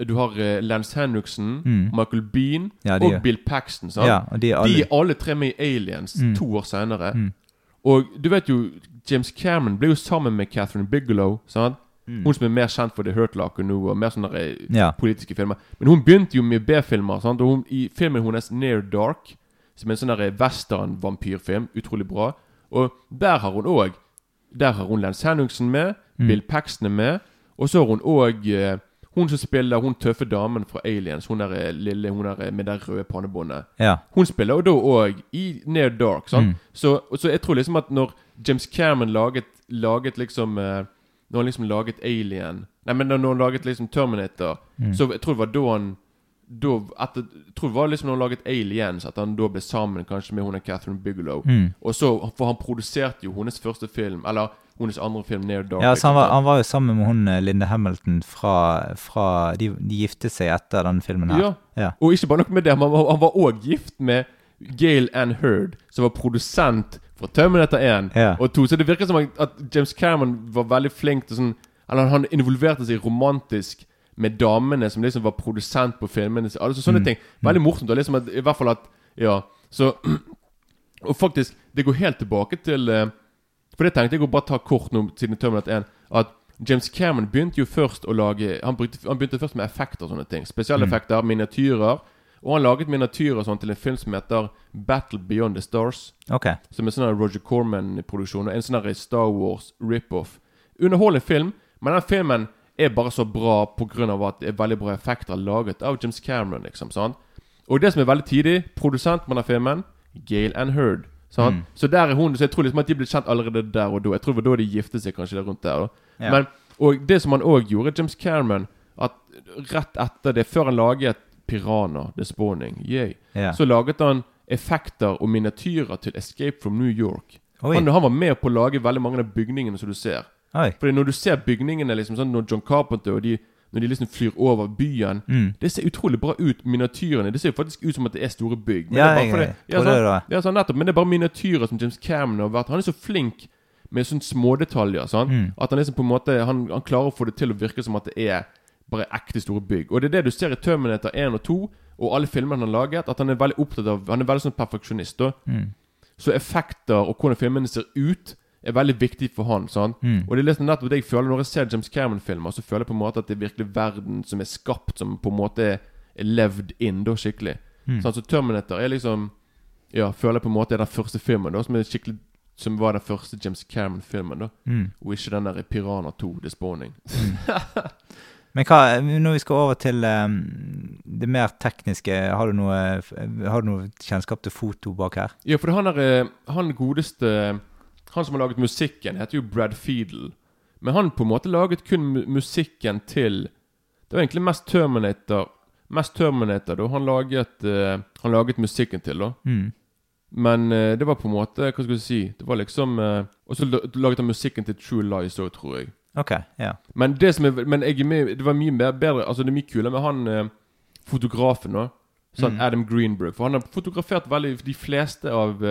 Du har eh, Lance Henriksen, Mm. Michael Bean Ja, og Bill Paxton. Ja, de er alle De er alle tre med i Aliens Mm. to år senere. Mm. Og du vet jo James Cameron ble jo sammen med Catherine Bigelow. Sant? Mm. Hun som er mer kjent for The Hurt Locker nå, og mer sånne der, Ja. politiske filmer. Men hun begynte jo med B-filmer. sant? Og hun, I filmen hennes Near Dark, som er en sånn der western-vampyrfilm, utrolig bra. Og der har hun òg Der har hun Lance Henningsen med, Mm. Bill Paxton er med, og så har hun òg Hun som spiller hun tøffe damen fra Aliens, hun der eh, lille hun der eh, med det røde pannebåndet. Ja. Hun spiller jo da òg i Near Dark. sant? Mm. Så, så jeg tror liksom at når James Cameron laget, laget liksom eh, Når han liksom laget Alien Nei, men når han laget liksom Terminator, Mm. så jeg tror det var da han da, etter, jeg tror det var liksom når han laget Aliens, at han da ble sammen kanskje med hun og Catherine Bigelow. Mm. Og så, For han produserte jo hennes første film, eller hennes andre film, Near Dark. Ja, så han var, han var jo sammen med hun eh, Linda Hamilton fra, fra de, de giftet seg etter denne filmen her. Ja. Ja. Og ikke bare noe med det, han var, òg gift med Gail Ann Hurd, som var produsent for Terminator 1 Ja. og 2. Så det virker som at James Cameron var veldig flink til sånn Eller han involverte seg romantisk med damene som liksom var produsent på filmene. Altså sånne Mm. ting. Veldig morsomt. Liksom at, I hvert fall at Ja. Så Og faktisk, det går helt tilbake til eh, For det tenkte jeg å bare ta kort nå siden Terminator 1. At James Cameron begynte jo først å lage Han, brukte, han begynte først med effekter og sånne ting. Spesialeffekter, miniatyrer. Og han laget miniatyrer sånn til en film som heter Battle Beyond the Stars. Ok. Som er sånn en Roger Corman-produksjon. Og en sånn Star Wars rip-off. Underholdende film, men den filmen er bare så bra pga. at det er veldig bra effekter laget av James Cameron. liksom, sant? Og det som er veldig tidlig, produsent av filmen, Gail Ann. Sant? Mm. Så der er hun, så jeg tror liksom at de ble kjent allerede der og da. Jeg tror det var da de giftet seg, kanskje der rundt der. da Ja. Men, Og det som han òg gjorde, James Cameron, at rett etter det, før han laget Piranha, The Spawning, yay, Ja. så laget han effekter og miniatyrer til Escape from New York. Han, han var med på å lage veldig mange av bygningene som du ser. Oi. Fordi når du ser bygningene, liksom sånn når John Carpenter og de Når de liksom flyr over byen Mm. Det ser utrolig bra ut, miniatyrene. Det ser jo faktisk ut som at det er store bygg. Men Ja, det er bare fordi- ja, sånn, det. Ja, sånn nettopp. Men det er bare miniatyrer som James Cameron har vært Han er så flink med sånne smådetaljer. Sånn, Mm. At han liksom på en måte han, han klarer å få det til å virke som at det er bare ekte store bygg. Og det er det du ser i Terminator 1 og 2 og alle filmene han har laget. At han er veldig opptatt av Han er veldig sånn perfeksjonist. Mm. Så effekter og hvordan filmene ser ut, er veldig viktig for han. Mm. Og det er liksom nettopp det jeg føler når jeg ser James Cameron-filmer. Så føler jeg på en måte at det er virkelig verden som er skapt, som på en måte er levd inn da skikkelig. Mm. Sånn, så Terminator er liksom Ja, føler jeg på en måte er den første filmen da som er skikkelig Som var den første James Cameron-filmen, da Mm. og ikke den der Piranha 2, The Spawning. Men hva, når vi skal over til um, det mer tekniske, har du noe, har du noe kjennskap til foto bak her? Ja, for han er eh, Han godeste Han som har laget musikken, heter jo Brad Fiedel. Men han på en måte laget kun musikken til Det var egentlig mest Terminator Mest Terminator da han laget uh, Han laget musikken til, da. Mm. Men uh, det var på en måte Hva skal du si Det var liksom uh, Og så laget han musikken til True Lies òg, tror jeg. Ok, ja. Men det som er Men jeg er med, det var mye mer bedre Altså det er mye kulere med han fotografen nå. Sånn Mm. Adam Greenberg. For han har fotografert veldig de fleste av,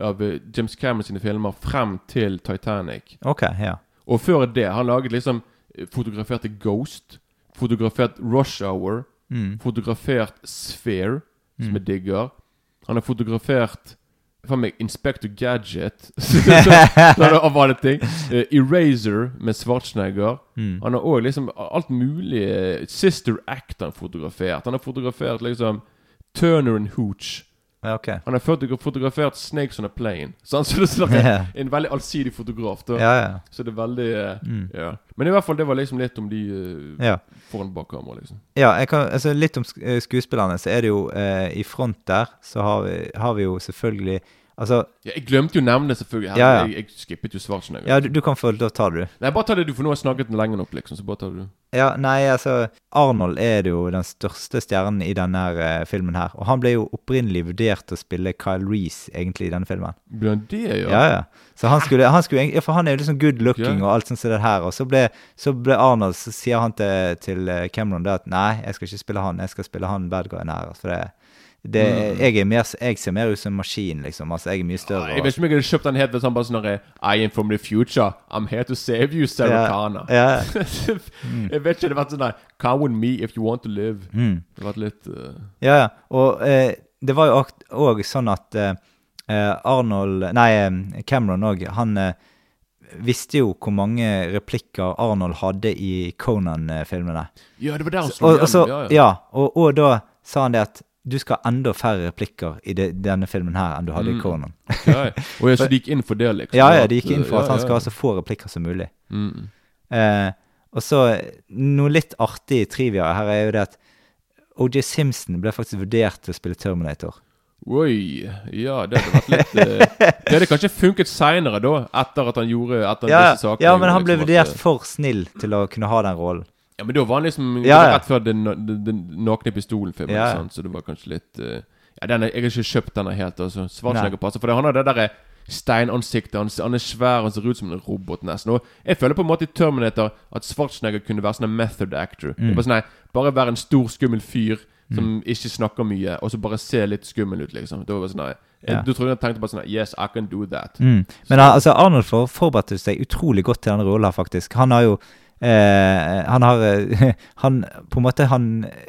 av James Cameron sine filmer frem til Titanic. Ok, ja. Og før det Han laget liksom eh, Fotograferte Ghost. Fotografert Rush Hour. Mm. Fotografert Sphere, som Mm. jeg digger. Han har fotografert Faen meg Inspector Gadget. Av alle ting. Uh, Eraser med Schwarzenegger. Mm. Han har òg liksom alt mulig eh, Sister Act han fotografert. Han har fotografert liksom Turner and Hooch. Ja, ok. Han har fotografert Snakes on a Plane. Så han synes det er en veldig allsidig fotograf. Da. ja. ja. Så det er veldig eh, Mm. Ja. Men i hvert fall, det var liksom litt om de uh, ja. foran bak kamera, liksom. Ja, kan, altså litt om eh, skuespillerne, så er det jo uh, I front der så har vi, har vi jo selvfølgelig Altså, Ja, jeg glemte jo det, selvfølgelig. Ja, ja. Jeg, jeg skippet jo Schwarzenegger. ja, du, du kan få Da tar du. Nei, bare ta det du, for nå har jeg snakket den lenge nok, liksom. Så bare tar du Ja, nei, altså Arnold er jo den største stjernen i denne eh, filmen her. Og han ble jo opprinnelig vurdert til å spille Kyle Reece, egentlig, i denne filmen. Blir han det, ja? Ja, ja. Så han skulle, han skulle ja, For han er jo liksom good looking og alt sånt som det her. Og så ble, så ble Arnold Så sier han til, til eh, Cameron det at nei, jeg skal ikke spille han, jeg skal spille han bad guyen her. For det, Det, jeg, er mer, jeg ser mer ut som en maskin, liksom. Altså, jeg er mye større. Jeg vet ikke om jeg hadde kjøpt den helt hvis han bare sånn I am from the future. I'm here to save you, Sarah Kana. Yeah. Jeg vet ikke, det hadde vært sånn Come with me if you want to live. Mm. Det hadde vært litt uh... Ja, ja. Og eh, det var jo òg sånn at eh, eh, Arnold Nei, eh, Cameron òg, han eh, visste jo hvor mange replikker Arnold hadde i Conan-filmene. Ja, det var der han slo igjen. Ja, ja. ja, og, og da sa han det at du skal ha enda færre replikker i de, denne filmen her enn du hadde Mm. i Conan. ja. Og jeg, så de gikk inn for det, liksom? Ja, ja, de gikk inn for at han skal ha så få replikker som mulig. Mm. Eh, og så noe litt artig trivia her er jo det at OJ Simpson ble faktisk vurdert til å spille Terminator. Oi, ja, det hadde vært litt uh, Det hadde kanskje funket seinere, da, etter at han gjorde Etter Ja, disse sakene. ja, men han ble liksom, vurdert eh, for snill til å kunne ha den rollen. Ja, men da var han liksom Ja, ja. rett før den, den, den nakne pistolen-filmen, Ja, ja. så det var kanskje litt uh, Ja, den, er- jeg har ikke kjøpt denne helt, altså. Schwarzenegger passer. For det, han har det derre steinansiktet, han, han er svær, han ser ut som en robot nesten. Og jeg føler på en måte i Terminator at Schwarzenegger kunne være sånn en method actor. Det er bare sånn, nei, Bare være en stor, skummel fyr som ikke snakker mye, og så bare se litt skummel ut, liksom. Da var det sånn, nei, Ja. Du trodde han tenkte bare sånn Yes, I can do that. Mm. Men altså, Arnold for, forberedte seg utrolig godt til denne rolla, faktisk. Han har jo eh, Han har eh, Han på en måte Han eh,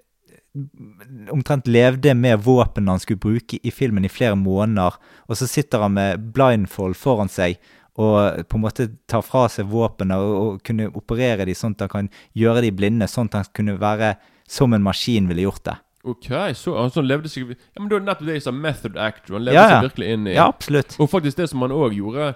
omtrent levde med våpen han skulle bruke i filmen i flere måneder, og så sitter han med blindfold foran seg og på en måte tar fra seg våpnene og, og kunne operere de sånn at han kan gjøre de blinde, sånn at han kunne være som en maskin ville gjort det. Ok, så han sånn levde seg Ja, men Det er nettopp det jeg sa, method actor. Han levde Ja, ja. seg virkelig inn i Ja, absolutt. Og faktisk det som han òg gjorde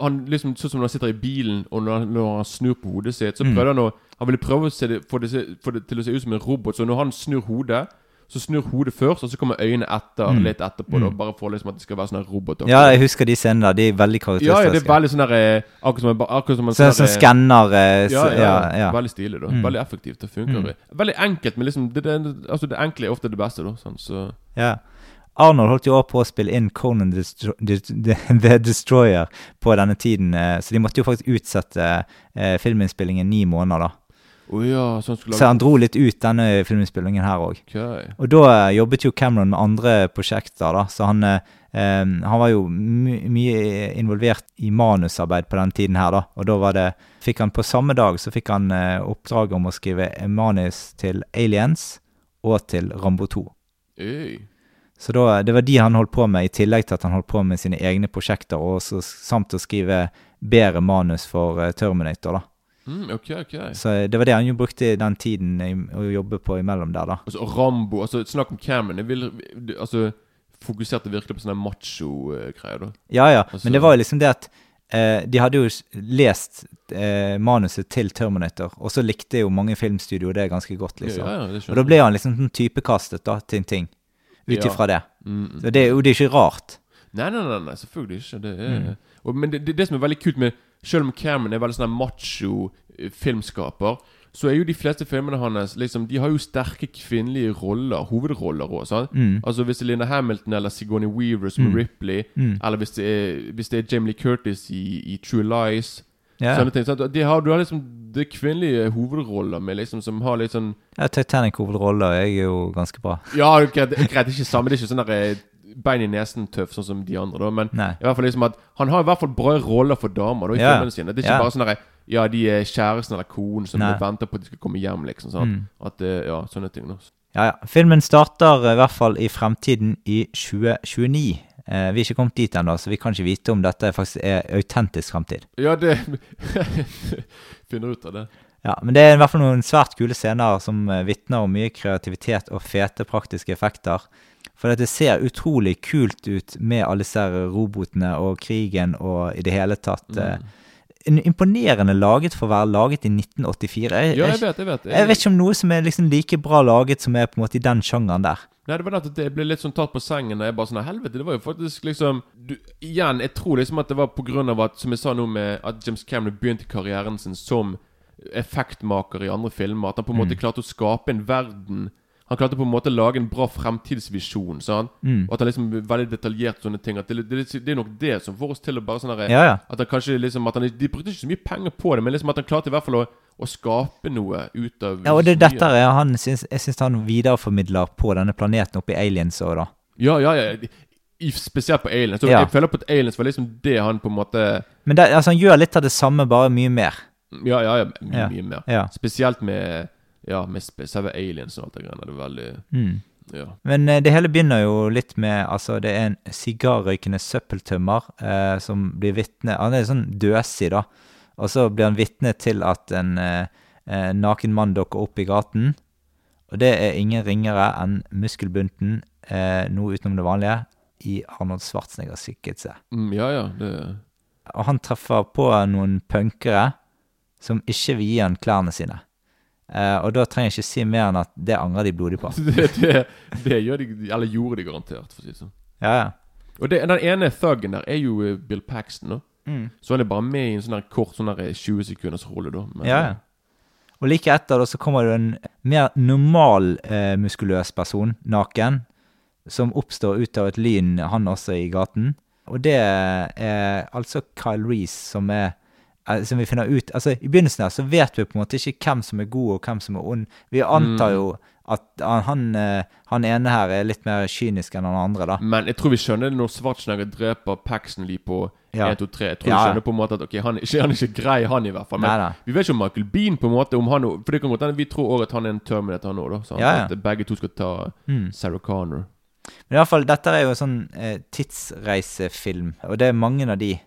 Han liksom Sånn som når han sitter i bilen, og når han, når han snur på hodet sitt, så Mm. prøvde han å Han ville prøve å se det, få, det, få det til å se ut som en robot. Så når han snur hodet, så snur hodet først, og så kommer øynene etter, Mm. litt etterpå. Da, bare for liksom at det skal være sånn robot. Ja, jeg husker de scenene der. De er veldig ja, ja, det er veldig sånn der eh, Akkurat som en, akkurat som en Sånn sånn eh, skanner eh, ja, ja, ja, ja. Veldig stilig, da. Mm. Veldig effektivt. Det funker. Veldig enkelt, men liksom det, det, altså det enkle er ofte det beste, da. Sånn, så Ja. Arnold holdt jo også på å spille inn Conan Destro the, Destroyer på denne tiden, eh, så de måtte jo faktisk utsette eh, filminnspillingen ni måneder, da. Oh ja, så han Så han dro litt ut denne filminnspillingen her òg. Okay. Og da eh, jobbet jo Cameron med andre prosjekter, da, så han, eh, han var jo my mye involvert i manusarbeid på den tiden her, da. Og da var det Fikk han på samme dag så fikk han eh, oppdraget om å skrive manus til Aliens og til Rambo 2. Øy. Så da, det var de han holdt på med, i tillegg til at han holdt på med sine egne prosjekter, og så, samt å skrive bedre manus for uh, Terminator. da. Mm, okay, okay. Så det var det han jo brukte den tiden i, å jobbe på imellom der, da. Altså Rambo altså Snakk om Cameron. Jeg vil, altså Fokuserte virkelig på sånne macho-greier, da. Ja, ja, Altså- men det var jo liksom det at eh, de hadde jo lest eh, manuset til Terminator, og så likte jo mange filmstudioer det ganske godt, liksom. Ja, ja, Og da ble han liksom sånn typekastet da, til en ting, ut ifra det. Mm. Så det, er jo- det er ikke rart. Nei, nei, nei, nei, selvfølgelig ikke. Det er, Mm. og, men det, det, det som er veldig kult med Selv om Cameron er veldig sånn macho eh, filmskaper, så er jo de fleste filmene hans liksom, De har jo sterke kvinnelige roller, hovedroller òg. Mm. Altså Hvis det er Linda Hamilton eller Sigourney Weaver som Mm. Ripley, Mm. eller hvis det er, hvis det er Jamie Lee Curtis i, i True Lies Ja. Sånne ting. Sant? De har, du har liksom det kvinnelige hovedroller med liksom som har litt sånn ja Titanic-hovedroller er jo ganske bra. Ja, greit, greit ikke samme. Det er ikke sånn der eh, bein i nesen-tøff sånn som de andre, da. Men Nei. i hvert fall liksom at han har i hvert fall bra roller for damer da, i Ja. filmene sine. Det er ikke Ja. bare sånn der Ja, de er kjæresten eller konen som venter på at de skal komme hjem, liksom. Sant? Mm. At det, Ja, sånne ting. da Ja, ja. Filmen starter eh, i hvert fall i fremtiden i 2029. Eh, vi er ikke kommet dit ennå, så vi kan ikke vite om dette faktisk er autentisk framtid. Ja, det Finner ut av det. Ja, Men det er i hvert fall noen svært kule scener som eh, vitner om mye kreativitet og fete praktiske effekter. For det ser utrolig kult ut med alle disse robotene og krigen og i det hele tatt. eh, Mm. en Imponerende laget for å være laget i 1984. Jeg, Ja, jeg jeg, vet, jeg vet. jeg vet ikke om noe som er liksom like bra laget som er på en måte i den sjangeren der. Nei, det var nettopp det. Jeg ble litt sånn tatt på sengen. Og jeg bare sånn Helvete, det var jo faktisk liksom du, Igjen, jeg tror liksom at det var på grunn av at Som jeg sa nå med at James Cameron begynte karrieren sin som effektmaker i andre filmer. At han på en måte klarte å skape en verden Han klarte på en måte å lage en bra fremtidsvisjon. Sånn? Mm. Og at han liksom veldig detaljert sånne ting. At det, det, det er nok det som får oss til å bare sånn Ja, ja. At han kanskje liksom at han, De brukte ikke så mye penger på det, men liksom at han klarte i hvert fall å, å skape noe ut av Ja, og det, er dette er han, syns, jeg syns han videreformidler på denne planeten oppe i Aliens òg, da. Ja, ja, ja. I, spesielt på Aliens. Så Ja. Jeg føler på at Aliens var liksom det han på en måte Men det, altså, han gjør litt av det samme, bare mye mer. Ja, ja, ja mye, Ja. mye mer. Ja. Spesielt med Ja, med selve aliens og alt det greiene. Det er veldig Mm. Ja. Men eh, det hele begynner jo litt med Altså, det er en sigarrøykende søppeltømmer eh, som blir vitne Han er sånn døsig, da. Og så blir han vitne til at en eh, eh, naken mann dukker opp i gaten. Og det er ingen ringere enn muskelbunten, eh, noe utenom det vanlige, i Arnold Schwarzeneggers skikkelse. Mm, ja, ja. Det Og han treffer på noen punkere som ikke vil gi han klærne sine. Eh, og da trenger jeg ikke si mer enn at det angrer de blodig på. det, det, det gjør de Eller gjorde de garantert, for å si det sånn. Ja, ja. Og det, den ene thuggen der er jo eh, Bill Paxton. da Mm. Så er bare med i en sånn der kort sånn der 20 sekunders rolle, da. Men, Ja, ja. Og like etter da så kommer det en mer normal eh, muskuløs person, naken, som oppstår ut av et lyn, han også, i gaten. Og det er altså Kyle Reese som er eh, som vi finner ut Altså, I begynnelsen her så vet vi på en måte ikke hvem som er god og hvem som er ond. Vi antar Mm. jo at han, han, eh, ene her er litt mer kynisk enn han andre, da. Men jeg tror vi skjønner det når Schwarzenegger dreper Paxton på Ja. 1, 2, 3. Jeg tror Ja. vi skjønner på en måte at okay, han, ikke, han er ikke grei, han i hvert fall. Men Nei, vi vet ikke om Michael Bean på en måte om han, For det kan godt hende vi tror også at han er en Terminator, nå. da, ja. At begge to skal ta Mm. Sarah Connor. Men i hvert fall, dette er jo en sånn eh, tidsreisefilm, og det er mange av de.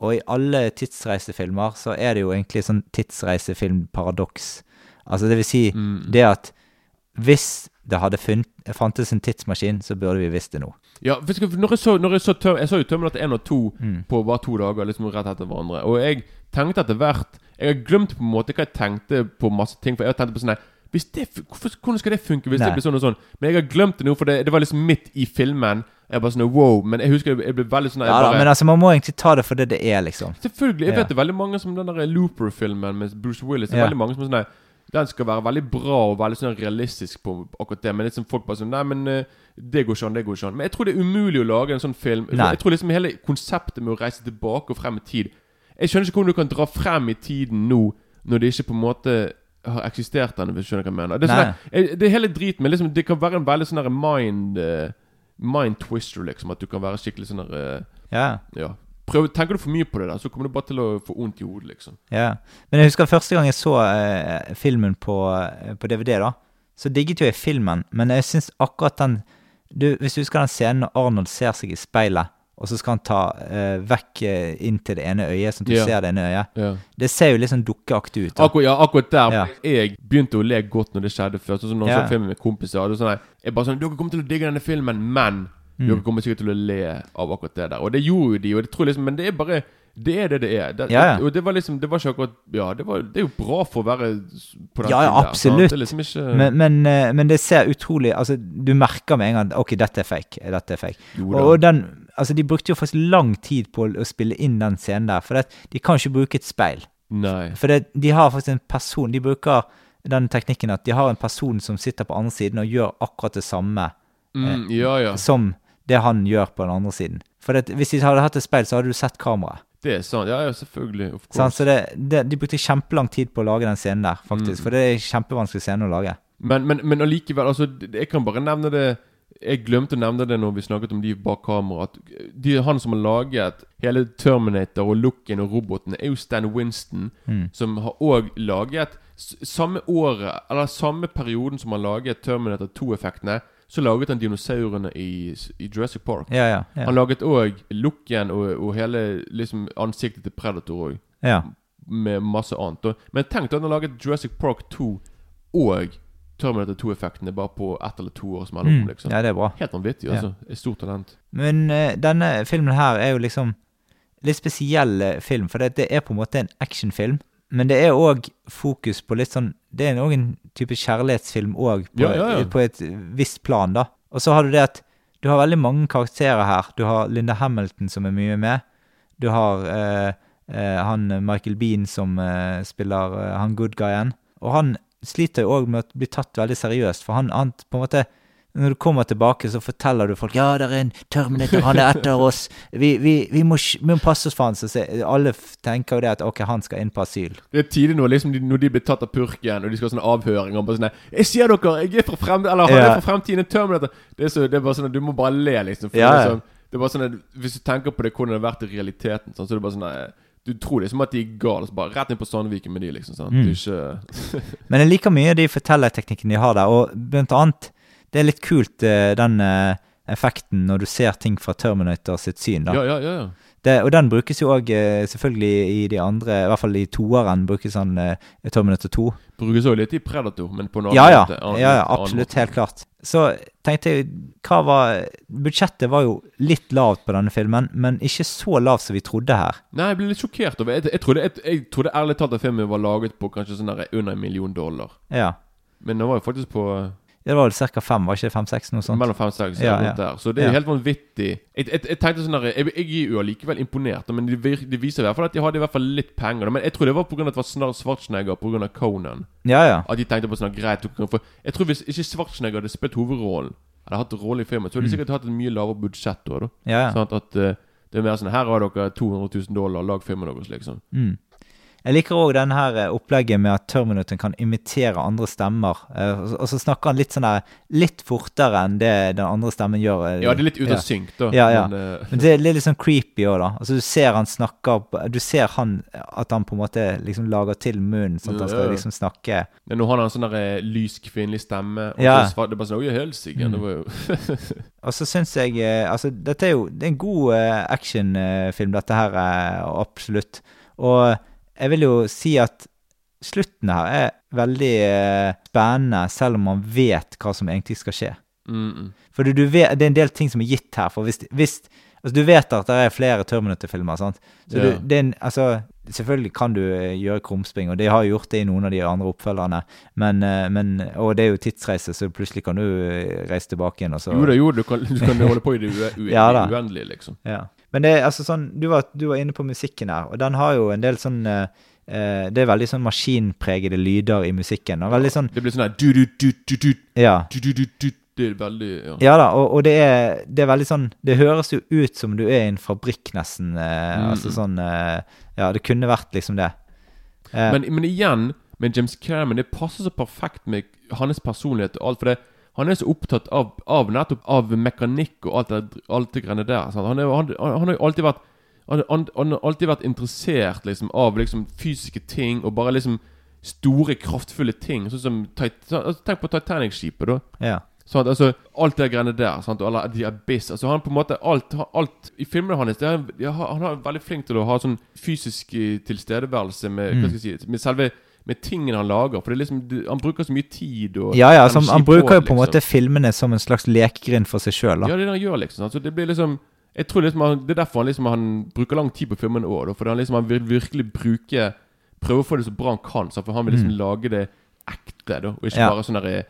Og i alle tidsreisefilmer så er det jo egentlig sånn tidsreisefilmparadoks. Altså det vil si Mm. det at hvis det hadde funnet, fantes en tidsmaskin, så burde vi visst det nå. Ja, for når jeg så, når jeg så, Term- jeg så jo Terminator 1 og 2 Mm. på bare to dager, liksom rett etter hverandre. Og jeg tenkte etter hvert Jeg har glemt på en måte hva jeg tenkte på masse ting. For jeg tenkte på sånn hvis det, hvorfor, Hvordan skal det funke hvis Nei. det blir sånn og sånn? Men jeg har glemt det nå, for det, det var liksom midt i filmen. Jeg bare sånn wow. Men jeg husker jeg ble veldig sånn Ja da, men altså, man må egentlig ta det for det det er, liksom. Selvfølgelig. Jeg Ja. vet det er veldig mange som den der Looper-filmen med Bruce Willis. Det er Ja. veldig mange som er sånn Den skal være veldig bra og veldig sånn realistisk på akkurat det. Men liksom folk bare sånn Nei, men eh, det går ikke an, det går ikke an. Men jeg tror det er umulig å lage en sånn film. Nei. jeg tror liksom hele konseptet med å reise tilbake og frem i tid Jeg skjønner ikke hvordan du kan dra frem i tiden nå, når det ikke på en måte har eksistert ennå, hvis du skjønner hva jeg mener. Det er, sånn der- det er hele drit, men liksom, det kan være en veldig sånn mind eh, Mind twister, liksom. At du kan være skikkelig sånn der eh, Ja, Ja. Prøv, tenker du for mye på det, der så kommer du bare til å få vondt i hodet, liksom. ja. Men jeg husker første gang jeg så eh, filmen på, eh, på DVD, da, så digget jo jeg filmen, men jeg syns akkurat den du, Hvis du husker den scenen når Arnold ser seg i speilet, og så skal han ta eh, vekk eh, inn til det ene øyet, sånn at du Ja. ser det ene øyet. Ja. Det ser jo litt sånn dukkeaktig ut. Da. Akkurat, ja, akkurat der Ja. Jeg begynte å le godt når det skjedde før. Sånn som når jeg så filmen med kompiser. og det Sånn, jeg bare sånn Dere kommer til å digge denne filmen, men Mm. dere kommer sikkert til å le av akkurat det der. Og det gjorde jo de, og det tror jeg liksom Men det er bare Det er det det er. Det, Ja, ja. Og det var liksom Det var ikke akkurat Ja, det, var, det er jo bra for å være på den Ja, ja, absolutt. der. Det liksom ikke Men, men, eh, men det ser utrolig Altså, du merker med en gang Ok, dette er fake. Dette er fake. Og, og den Altså, de brukte jo faktisk lang tid på å, spille inn den scenen der, for det, de kan ikke bruke et speil. Nei. For det, de har faktisk en person De bruker den teknikken at de har en person som sitter på andre siden og gjør akkurat det samme Mm, ja, ja. som det han gjør på den andre siden. For det, hvis de hadde hatt et speil, så hadde du sett kameraet. Det er sant. Ja, ja, selvfølgelig. Of course. Sånn, Så det, det, de brukte kjempelang tid på å lage den scenen der, faktisk. Mm. For det er en kjempevanskelig scene å lage. Men, men, men allikevel, altså Jeg kan bare nevne det Jeg glemte å nevne det når vi snakket om de bak kamera. De, han som har laget hele Terminator og looken og robotene, er jo Stan Winston. Mm. Som har òg laget Samme året, eller samme perioden som han laget Terminator 2-effektene, så laget han dinosaurene i, i Jurassic Park. Ja, ja. ja. Han laget òg looken og, og hele liksom ansiktet til Predator òg ja. med masse annet. Og, men tenk at han har laget Jurassic Park 2 og Terminator 2-effektene bare på ett eller to års mellom. Mm. liksom ja, det er bra. Helt vanvittig, altså. Et stort talent. Men uh, denne filmen her er jo liksom litt spesiell eh, film, for det, det er på en måte en actionfilm. Men det er òg fokus på litt sånn Det er òg en type kjærlighetsfilm òg, på, Ja, ja, ja. på et visst plan, da. Og så har du det at du har veldig mange karakterer her. Du har Linda Hamilton som er mye med. Du har eh, eh, han Michael Bean som eh, spiller eh, han good guyen. Og han sliter jo òg med å bli tatt veldig seriøst, for han, han på en måte når du kommer tilbake, så forteller du folk Ja, det er en Terminator, han er etter oss. Vi, vi, vi, må, vi må passe oss for han. Så se- alle tenker jo det at ok, han skal inn på asyl. Det er tidlig nå, liksom, de, når de blir tatt av purken, og de skal ha sånn avhøring og bare sånn 'Jeg ser dere! Jeg er fra frem... Eller han Ja. er fra fremtiden, en Terminator!' Det er, så, det er bare sånn at du må bare le, liksom. For Ja, det, er sånn, det er bare sånn at Hvis du tenker på det hvordan det har vært i realiteten, sånn, så er det bare sånn eh, Du tror liksom at de er gale, så bare rett inn på Sandviken med de, liksom. Sånn. Mm. Du ikke Men jeg liker mye de fortellerteknikkene de har der, og blant annet Det er litt kult, eh, den eh, effekten når du ser ting fra Terminator sitt syn, da. Ja, ja, ja. ja. Det, og den brukes jo òg selvfølgelig i de andre I hvert fall i toeren brukes han Terminator 2. Brukes også litt i Predator, men på en annen Ja, ja. måte. Annen- ja, ja absolutt. Helt klart. Så tenkte jeg hva var Budsjettet var jo litt lavt på denne filmen, men ikke så lavt som vi trodde her. Nei, jeg ble litt sjokkert over Jeg, jeg, trodde, jeg, jeg trodde ærlig talt at filmen var laget på kanskje sånn der under en million dollar. Ja. Men den var jo faktisk på Det var vel ca. fem, var ikke det fem-seks? Noe sånt? Mellom fem og seks. Ja, Ja. Der. Så det er Ja. helt vanvittig. Jeg, jeg, jeg tenkte sånn der, jeg, jeg er jo allikevel imponert, men det, de viser i hvert fall at de hadde i hvert fall litt penger. Men jeg tror det var pga. at det var snart Schwarzenegger pga. Conan. Ja, ja. At de tenkte på sånn greit For Jeg tror hvis ikke Schwarzenegger hadde spilt hovedrollen, hadde hatt rolle i filmen, så hadde de sikkert hatt et mye lavere budsjett da. da. ja, ja. Sånn at, at eh, det er mer sånn Her har dere 200 000 dollar, lag filmen deres, liksom. Mm. Jeg liker òg denne her eh, opplegget med at Terminator kan imitere andre stemmer. Eh, og så- snakker han litt sånn der Litt fortere enn det den andre stemmen gjør. eh, Ja, det er litt ute ja. av synk, da. Ja, ja. Men, Men det er litt sånn creepy òg, da. Altså, du ser han snakker Du ser han at han på en måte liksom lager til munnen, sånn at han skal liksom snakke Ja, nå har han en sånn der, lys kvinnelig stemme. Og Ja. så det bare sånn Oi, helsike. Mm. Det var jo Og så syns jeg Altså, dette er jo det er en god actionfilm, dette her, absolutt. Og jeg vil jo si at slutten her er veldig eh, spennende, selv om man vet hva som egentlig skal skje. mm, mm. For du, du vet, det er en del ting som er gitt her. For hvis, hvis altså Du vet at det er flere Terminator-filmer, sant? Så Ja. du, det er en, altså, selvfølgelig kan du eh, gjøre krumspring, og de har gjort det i noen av de andre oppfølgerne. Men, eh, men, og det er jo tidsreise, så plutselig kan du reise tilbake igjen. Og så, Jo da, jo du kan, du kan holde på i det uendelige, ue, Ja liksom. Ja. Men det er altså sånn Du var, du var inne på musikken her, og den har jo en del sånn eh, Det er veldig sånn maskinpregede lyder i musikken. Og veldig sånn Det blir sånn der du, du, du, du, du, Ja. du, du, du, du. Det er veldig ja. Ja da, og, og det, er, det er veldig sånn Det høres jo ut som du er i en fabrikk, nesten. Uh, Mm. Altså sånn uh, Ja, det kunne vært liksom det. Men, men igjen, med James Cameron, det passer så perfekt med hans personlighet og alt. For det, han er så opptatt av, av nettopp av mekanikk og alt det, alt det greiene der. Han, er, han, han har jo alltid vært han, han, har alltid vært interessert liksom, av liksom, fysiske ting og bare liksom store, kraftfulle ting. Sånn som altså, Tenk på Titanic-skipet, da. ja. Sånn, Altså, alt det greiene der. Sant? eller The abyss. Altså, han på en måte alt, alt I filmene hans er, Han er veldig flink til å ha sånn fysisk eh, tilstedeværelse med, jeg si, med selve med tingene han lager. For det er liksom Han bruker så mye tid og ja, ja altså, han bruker jo på en måte liksom. filmene som en slags lekegrind for seg sjøl. Ja, det er det han gjør, liksom. Altså, det blir liksom Jeg tror liksom han, Det er derfor han liksom Han bruker lang tid på filmene òg. Fordi han liksom Han vil virkelig bruke Prøve å få det så bra han kan. Så for han vil liksom lage det ekte, da. Og ikke Mm. Ja. bare sånn der eh,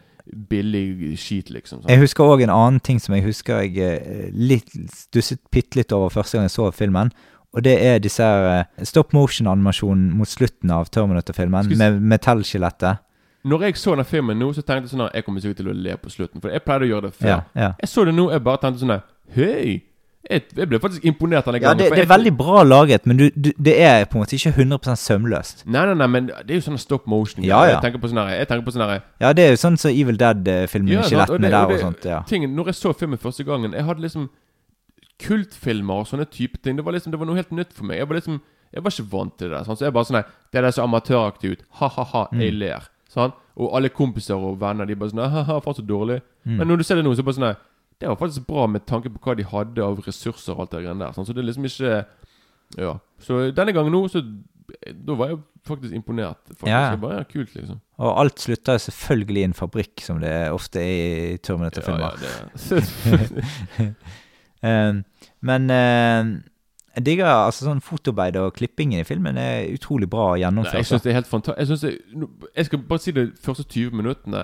billig skit, liksom. Sant? Jeg husker òg en annen ting som jeg husker jeg eh, litt, stusset bitte litt over første gang jeg så filmen. Og det er disse her eh, stop motion-animasjonen mot slutten av Terminator-filmen, Skal vi s- med metallskjelettet. Når jeg så den filmen nå, så tenkte jeg sånn at Jeg kommer sikkert til å le på slutten. For jeg pleide å gjøre det før. Ja, ja. Jeg så det nå, jeg bare tenkte sånn Hei! Jeg, jeg ble faktisk imponert denne ja gangen. det, det er jeg- veldig bra laget, men du, du, det er på en måte ikke 100% sømløst. Nei, nei, nei, men det er jo sånn stop motion. Ja, ja. Jeg tenker på sånn her Jeg tenker på sånn her Ja, det er jo sånn som Evil Dead-filmen Ja, med der og det- og sånt. ja. Tingen, Når jeg så filmen første gangen Jeg hadde liksom kultfilmer og sånne type ting. Det var liksom Det var noe helt nytt for meg. Jeg var liksom Jeg var ikke vant til det. Sånn. Så jeg bare sånn Det der ser amatøraktig ut. Ha-ha-ha, Mm. jeg ler. Sånn. Og alle kompiser og venner De bare sånn Ha-ha, faen så dårlig. Mm. Men når du ser det nå, så er bare sånn Det var faktisk bra med tanke på hva de hadde av ressurser og alt det greiene der. Sånn. Så det er liksom ikke Ja. Så denne gangen nå, så Da var jeg faktisk imponert. Faktisk. Ja. Bare, ja, kult, liksom. Og alt slutter selvfølgelig i en fabrikk, som det ofte er i Terminator-filmer. Ja, ja, men eh, jeg digger altså sånn fotoarbeid og klippingen i filmen er utrolig bra Nei, gjennomført. jeg synes det er helt fantastisk. Jeg, det, jeg skal bare si det første 20 minuttene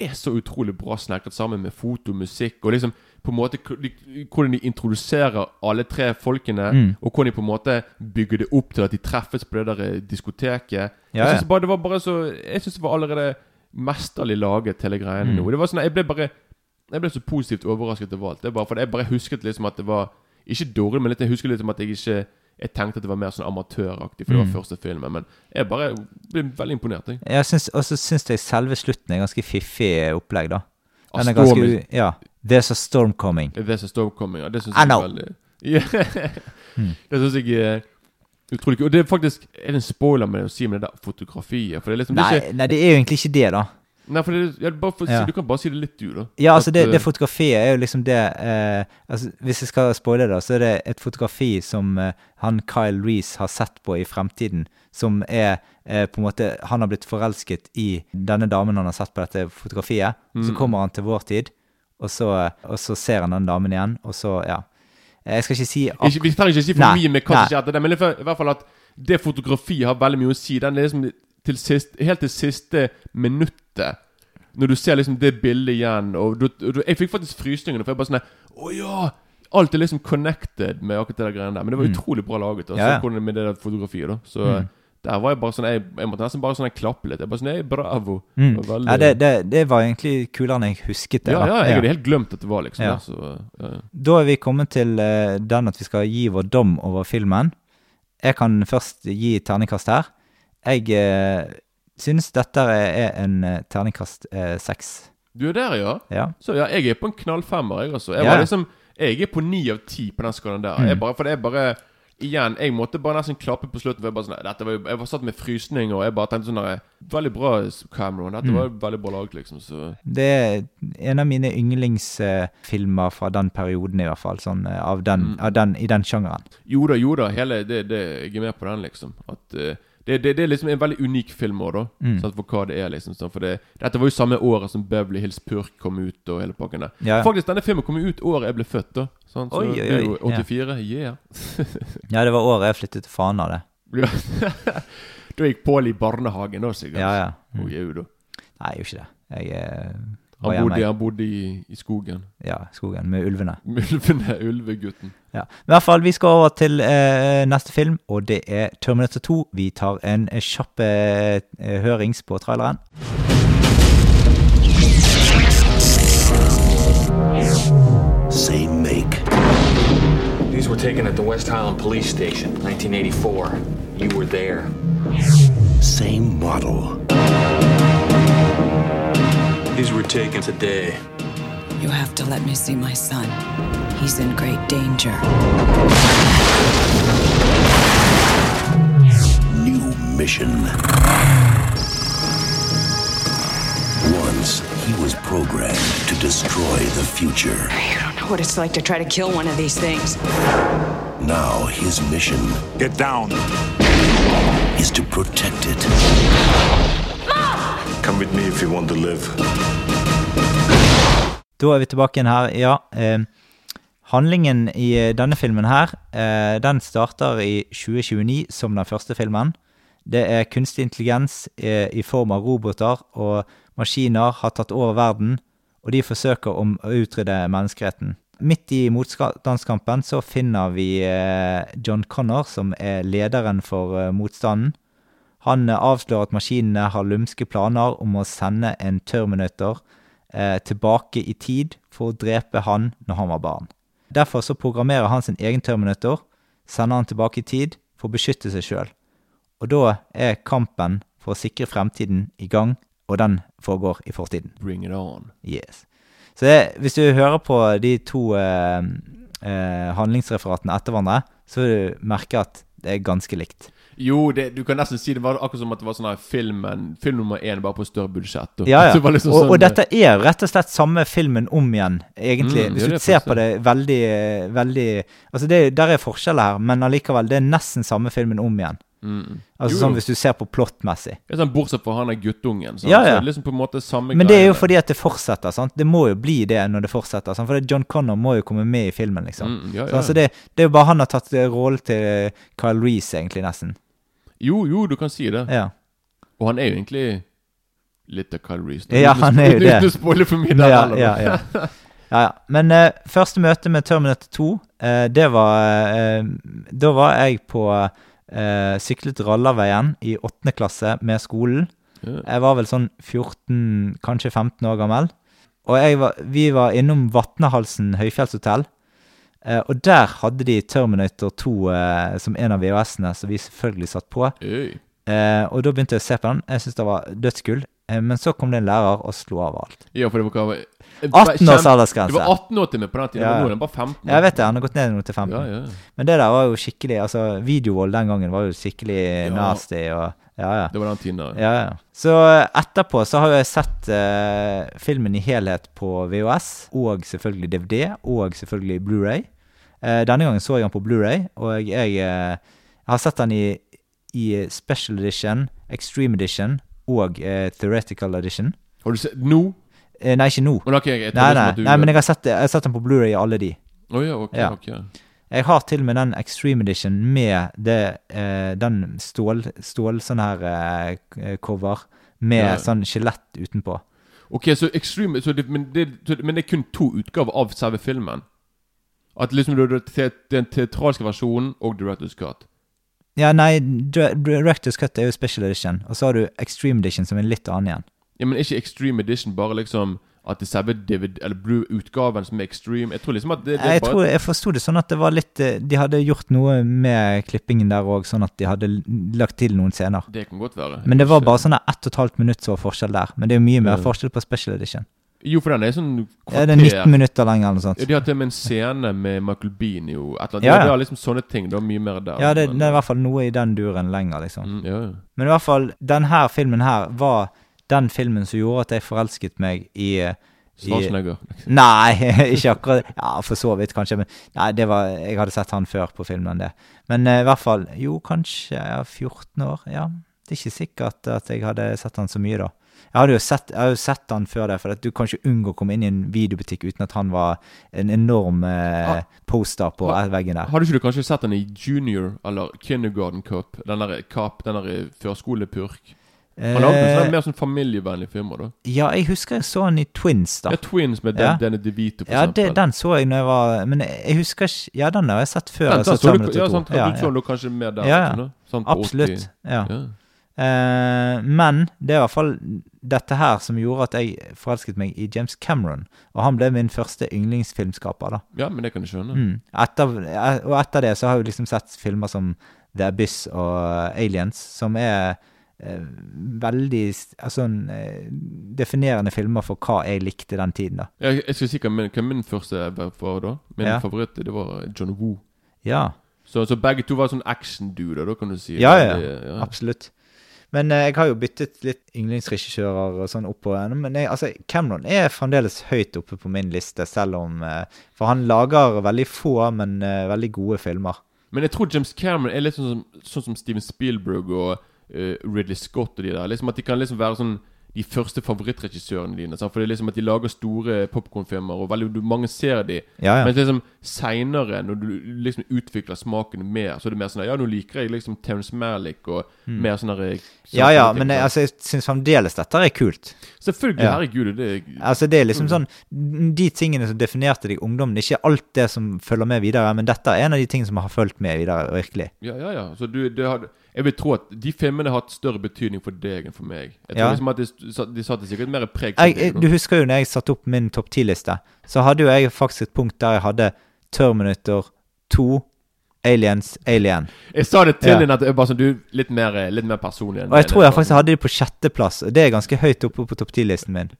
er så utrolig bra snekret sammen med foto, musikk og liksom på en måte Hvordan de introduserer alle tre folkene, Mm. og hvordan de på en måte bygger det opp til at de treffes på det der eh, diskoteket. Ja, Jeg syns det var bare så Jeg synes det var allerede mesterlig laget, hele greiene Mm. nå. Det var sånn, Jeg ble bare Jeg ble så positivt overrasket over alt. Det bare, for jeg bare husket liksom at det var Ikke dårlig, men litt, jeg husker liksom at jeg ikke Jeg tenkte at det var mer sånn amatøraktig, for det Mm. var første filmen. Men jeg bare ble veldig imponert. Jeg. Jeg syns, og så syns jeg selve slutten er ganske fiffig opplegg, da. Den er ganske Ja. There's a storm coming. There's a storm coming. Ja, det syns jeg er veldig yeah. Mm. Det syns jeg er utrolig kult. Og det er faktisk Er det en spoiler med å si med det der fotografiet? For det er liksom det er Nei, ikke, nei, det er jo egentlig ikke det, da. Nei, for det jeg, for, Ja. Du kan bare si det litt, du, da. Ja, altså At, det, eh, det fotografiet er jo liksom det eh, altså Hvis jeg skal spoile det, så er det et fotografi som eh, han Kyle Reece har sett på i fremtiden, som er eh, på en måte Han har blitt forelsket i denne damen han har sett på dette fotografiet. Mm. Så Mm. kommer han til vår tid, og så, og så ser han den damen igjen, og så Ja. Eh, Jeg skal ikke si Ikke, vi trenger ikke si for Nei, mye med hva som skjer etter det, men i hvert fall- i hvert fall at det fotografiet har veldig mye å si. Den er liksom til sist, helt til siste minuttet. Når du ser liksom det bildet igjen og du, du, Jeg fikk faktisk frysningene, for jeg bare sånn Å ja! Alt er liksom connected med akkurat det der greiene der. Men det var Mm. utrolig bra laget. Altså, Ja, ja. det Med det der fotografiet, da. Så Mm. der var jeg bare sånn Jeg, jeg måtte nesten bare sånn klappe litt. Jeg bare sånn Ei, bravo. mm. Det veldig- ja, det, det, det var egentlig kulere enn jeg husket det. ja, ja, jeg hadde helt glemt at det var liksom Ja. det. Så. Da er vi kommet til uh, den at vi skal gi vår dom over filmen. Jeg kan først gi terningkast her. Jeg eh, synes dette er en uh, terningkast eh, seks. Du er der, ja? ja. Så ja, jeg er på en knallfemmer, jeg altså. Jeg, Ja. var liksom, jeg er på ni av ti på den skalaen der. Mm. Jeg bare, for det er bare Igjen, jeg måtte bare nesten klappe på slutten. For jeg bare sånn, dette var jo, jeg var satt med frysninger, og jeg bare tenkte sånn der, Veldig bra, Cameron. Dette Mm. var veldig bra laget, liksom. Så Det er en av mine yndlingsfilmer fra den perioden, i hvert fall. Sånn, eh, av den, Mm. av den, I den sjangeren. Jo da, jo da. Hele, det, det, jeg er med på den, liksom. At eh, det, det, det er liksom en veldig unik film òg, da. Mm. Sant, for hva det er, liksom. Sånn, for det, dette var jo samme året som Beverly Hills Purk kom ut, og hele pakken der. Ja, Faktisk, denne filmen kom ut året jeg ble født, da. Sant? Så Oi, det er jo 84. ja. 84. Yeah. ja, det var året jeg flyttet til Fana, det. Da gikk Pål i barnehagen, da, sikkert. Ja, ja. Mm. Mm. jau da. Nei, jeg gjorde ikke det. Jeg eh, Han bodde, han bodde i, i skogen. ja, skogen med ulvene. Med Ulvene, ulvegutten. Ja. I hvert fall, vi skal over til eh, neste film, og det er Terminator 2. Vi tar en eh, kjapp eh, hørings på traileren. Same make. These were taken at the West Highland Police Station, 1984. You were there. Same model. These were taken today. You have to let me see my son. He's in great danger. New mission. Once, he was programmed to destroy the future. You don't know what it's like to try to kill one of these things. Now, his mission Get down. is to protect it. Come with me if you want to live. Da er vi tilbake igjen her. Ja, eh, handlingen i eh, denne filmen her, eh, den starter i 2029 som den første filmen. Det er kunstig intelligens eh, i form av roboter og maskiner har tatt over verden, og de forsøker om å utrydde menneskeheten. Midt i motstandskampen så finner vi eh, John Connor, som er lederen for eh, motstanden. Han eh, avslører at maskinene har lumske planer om å sende en Terminator eh, tilbake i tid for å drepe han når han var barn. Derfor så programmerer han sin egen Terminator, sender han tilbake i tid for å beskytte seg sjøl. Og da er kampen for å sikre fremtiden i gang, og den foregår i fortiden. Bring it on. Yes. Så det, hvis du hører på de to eh, eh, handlingsreferatene etter hverandre, så vil du merke at det er ganske likt. Jo, det, du kan nesten si det var akkurat som at det var sånn her filmen Film nummer én bare på større budsjett. Og, Ja, ja. Liksom og, sånn, og dette er rett og slett samme filmen om igjen, egentlig. Mm, Hvis du er ser på det veldig, veldig Altså, det, der er forskjeller her, men allikevel, det er nesten samme filmen om igjen. Mm. Altså Jo, sånn hvis du ser på plottmessig. Sånn Bortsett fra han er guttungen. Sant? Ja, ja. Så det er liksom på en måte samme Men det er jo fordi at det fortsetter, sant. Det må jo bli det når det fortsetter. Sant? For det, John Connor må jo komme med i filmen, liksom. Mm, ja, Så altså det, det er jo bare han har tatt eh, rollen til Kyle Reece, egentlig, nesten. Jo, jo, du kan si det. Ja. Og han er jo egentlig litt av Kyle Reese. Ja, han er jo det. Uten å spoile for mye der Ja, ja, ja. ja, ja. Men eh, første møte med Terminator 2, eh, det var eh, Da var jeg på eh, Syklet Rallarveien i åttende klasse med skolen. Jeg var vel sånn 14, kanskje 15 år gammel. Og var, vi var innom Vatnehalsen høyfjellshotell. Eh, og der hadde de Terminator 2 eh, som en av VHS-ene, som vi selvfølgelig satt på. Eh, og da begynte jeg å se på den. Jeg syntes det var dødskull. Eh, men så kom det en lærer og slo av alt. Ja, for det var 18 års aldersgrense. Det var 18 år til meg på den tiden. Ja. Nå er den bare 15. År. Jeg vet det, han har gått ned nå til 15. Ja, ja. Men det der var jo skikkelig Altså, videovold den gangen var jo skikkelig nasty og Ja, ja. Det var den tiden der. Ja, ja. Så eh, etterpå så har jeg sett uh, filmen i helhet på VHS, og selvfølgelig DVD, og selvfølgelig Blu-ray. Uh, denne gangen så jeg den på Blu-ray, og jeg eh, har sett den i, i Special Edition, Extreme Edition og eh, Theoretical Edition. Har du sett Nå? Eh, nei, ikke nå. Men okay, jeg Nei, nei, du nei, men jeg har sett, jeg har sett den på Blu-ray i alle de. Oh, ja, ok, Ja. ok. Jeg har til og med den Extreme Edition med det, eh, den stål, stål sånn her eh, cover med Ja. sånn skjelett utenpå. Ok, så Extreme så det, men, det, men det er kun to utgaver av selve filmen? At liksom du har den teatralske versjonen og Director's Cut? Ja, nei, Director's Cut er jo Special Edition, og så har du Extreme Edition som er litt annen igjen. Ja, Men ikke Extreme Edition, bare liksom at det selve Blue-utgaven som er Extreme Jeg tror liksom at det, det er Jeg bare tror jeg forsto det sånn at det var litt eh, De hadde gjort noe med klippingen der òg, sånn at de hadde lagt til noen scener. Det kan godt være. Men det var bare sånn ett og et halvt minutt som var forskjell der. Men det er jo mye mer Ja. forskjell på Special Edition. Jo, for den er sånn kvarter. Ja, det er 19 minutter lenger eller noe sånt. Ja, De har til og med en scene med Michael Bean jo. Et eller annet. Ja, ja. De er liksom sånne ting. Det var mye mer der. Ja, det, det er i hvert fall noe i den duren lenger, liksom. mm, ja, ja. Men i hvert fall, den her filmen her var den filmen som gjorde at jeg forelsket meg i, eh, Schwarzenegger. Nei, ikke akkurat Ja, for så vidt, kanskje. Men nei, det var, jeg hadde sett han før på filmen det. Men uh, i hvert fall Jo, kanskje jeg ja, 14 år. Ja. Det er ikke sikkert at jeg hadde sett han så mye, da. Jeg hadde jo sett, jeg hadde jo sett han før det, for du kan ikke unngå å komme inn i en videobutikk uten at han var en enorm eh, Ah. poster på Ha- veggen der. Hadde ikke du kanskje sett han i Junior eller Kindergarten Cup? Den der Cup, den der førskolepurk? Han lagde en sånn, mer sånn familievennlig filmer, da. ja, jeg husker jeg så han i Twins, da. Ja, Twins med Ja. Den, Danny DeVito, for Ja, eksempel. Ja, den så jeg når jeg var Men jeg husker ikke Ja, den har jeg sett før. Den, jeg så du, ja, 2. sant, Ja, du så ja. den kanskje mer der? Ja, ja. Sånn Absolutt. Ja. Ja. Eh, men det er i hvert fall dette her som gjorde at jeg forelsket meg i James Cameron. Og han ble min første yndlingsfilmskaper, da. ja, men det kan du skjønne. Mm. Etter, eh, og etter det så har jeg liksom sett filmer som The Abyss og Aliens, som er eh, veldig altså, en, eh, definerende filmer for hva jeg likte den tiden, da. Jeg, jeg skal si hva min, hva min første var da. Min Ja. favoritt det var John Woo. Ja, Så, så begge to var sånn action-duder, da kan du si. ja, ja, ja. absolutt. Men eh, jeg har jo byttet litt yndlingsregissører og sånn oppover. Men jeg, altså, Cameron er fremdeles høyt oppe på min liste, selv om eh, For han lager veldig få, men eh, veldig gode filmer. Men jeg tror James Cameron er litt sånn som, sånn som Steven Spielberg og eh, Ridley Scott og de der. Liksom At de kan liksom være sånn de første favorittregissørene dine. Sant? For det er liksom at de lager store popkornfilmer, og veldig, mange ser de. Ja, ja. Men liksom seinere, når du liksom utvikler smaken mer, så er det mer sånn Ja, nå liker jeg liksom Terence Malick og mer sånn der, Mm. Ja, ja, men jeg, altså, jeg syns fremdeles dette er kult. Selvfølgelig, Ja. herregud. Det er Altså, det er liksom sånn De tingene som definerte deg i er ikke alt det som følger med videre, men dette er en av de tingene som har fulgt med videre, virkelig. Ja, ja, ja. Så du, det hadde, jeg vil tro at de filmene har hatt større betydning for deg enn for meg. Jeg tror Ja. liksom at de, de satte sikkert mer preg Jeg, jeg, du husker jo når jeg satte opp min topp ti-liste, så hadde jo jeg faktisk et punkt der jeg hadde Terminator 2, Aliens, Alien. Jeg sa det til Ja. henne at bare sånn, du litt mer, eh, litt mer personlig. Og jeg tror jeg faktisk hadde de på sjetteplass, det er ganske høyt oppe på topp ti-listen min.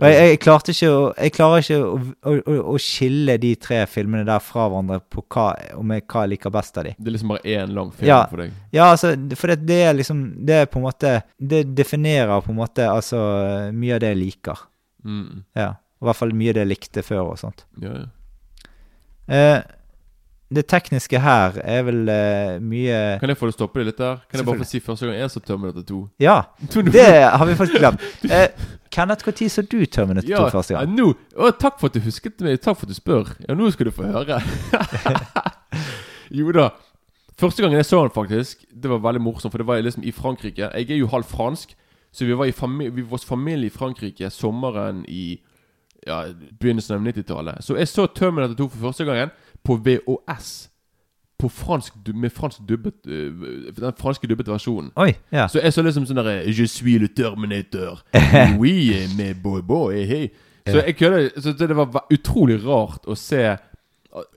Og jeg, jeg klarte ikke å Jeg klarer ikke å, å, å skille de tre filmene der fra hverandre på hva, om jeg, hva jeg liker best av de. Det er liksom bare én lang film Ja. for deg. Ja, altså, for det, det er liksom Det er på en måte Det definerer på en måte altså mye av det jeg liker. Mm. Ja. I hvert fall mye av det jeg likte før og sånt. Ja, ja. Eh, det tekniske her er vel uh, mye Kan jeg få det stoppe deg litt der? Kan jeg bare få si første gang jeg så Terminator 2? Ja, det har vi faktisk glemt. Uh, Kenneth, når så du Terminator 2 Ja, første ja, gang? nå Takk for at du husket meg. Takk for at du spør. Ja, nå skal du få høre. jo da. Første gangen jeg så den, faktisk, det var veldig morsomt, for det var liksom i Frankrike. Jeg er jo halv fransk, så vi var i famili vi var familie i Frankrike sommeren i ja, begynnelsen av 90-tallet. Så jeg så Terminator 2 for første gangen på VHS. På fransk, med fransk dubbet øh, Den franske dubbete versjonen. Oi, ja. Så jeg så liksom sånn derre Je suis le Terminator. Oui, mais boy, boy, hey. Så jeg kødder Så det var utrolig rart å se jeg,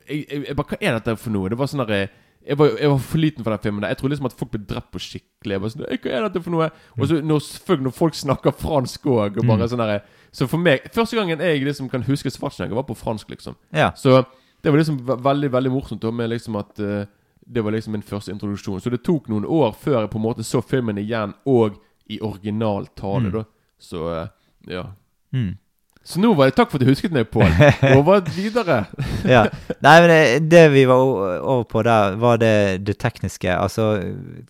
jeg, jeg bare, Hva er dette for noe? Det var sånn derre jeg var, jeg var for liten for den filmen. der Jeg trodde liksom at folk ble drept på skikkelig. Jeg var sånn, «Hva er dette for noe? Og så når, når folk snakker fransk òg, og bare sånn derre Så for meg Første gangen jeg liksom kan huske Schwarzenegger, var på fransk, liksom. Ja. Så det var liksom veldig veldig morsomt med liksom at uh, det var liksom min første introduksjon. Så det tok noen år før jeg på en måte så filmen igjen, og i original tale, da. Så uh, ja. Mm. Så nå var det takk for at du husket meg, Pål. Over videre. ja. Nei, men det, det vi var over på der, var det, det tekniske. Altså,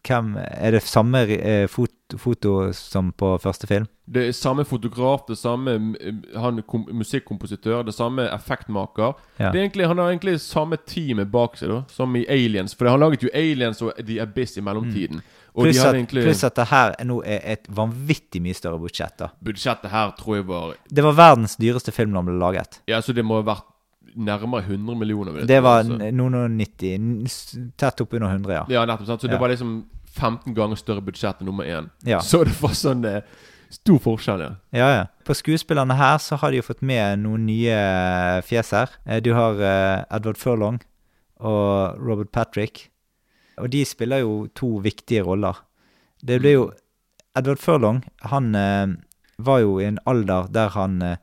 hvem Er det samme eh, fot, foto som på første film? Det er samme fotograf, det samme mm, han kom, musikkompositør, det samme effektmaker. Ja. Det er egentlig, han har egentlig samme teamet bak seg, da som i Aliens. For han laget jo Aliens og The Abyss i mellomtiden. Og Pluss de at, egentlig pluss at det her nå er et vanvittig mye større budsjett. da Budsjettet her tror jeg var Det var verdens dyreste film da den ble laget. Ja, så det må ha vært nærmere 100 millioner. Det var noen og 90 n- s- Tett oppunder 100, ja. Ja, nettopp. sant Så Ja. det var liksom 15 ganger større budsjett enn nummer én. Ja. Så det var sånn eh, stor forskjell, ja. Ja, ja. På skuespillerne her så har de jo fått med noen nye fjes her. Eh, Du har eh, Edward Furlong og Robert Patrick. Og de spiller jo to viktige roller. Det ble jo Edward Furlong, han eh, var jo i en alder der han eh,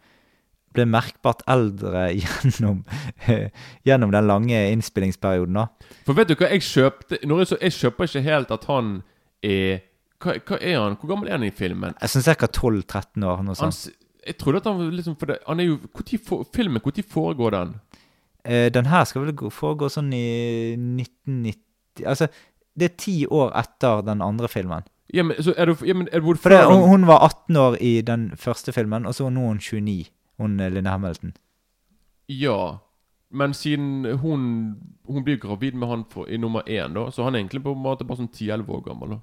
ble merkbart eldre gjennom, gjennom den lange innspillingsperioden. da. For vet du hva jeg kjøpte Når jeg, kjøper ikke helt at han er hva, hva er han? Hvor gammel er han i filmen? Jeg synes ca. 12-13 år. noe sånt. jeg trodde at han var liksom for det, Han er jo for, Filmen, når foregår den? Eh, den her skal vel foregå sånn i 1990 Altså, det er ti år etter den andre filmen. Ja, men, så er det, ja, men er du For det, hun, hun var 18 år i den første filmen, og så nå er hun 29. Hun eh, Linda Hamilton. Ja. Men siden hun Hun blir gravid med han for, i nummer én, da, så han er egentlig på en måte bare sånn 10-11 år gammel. da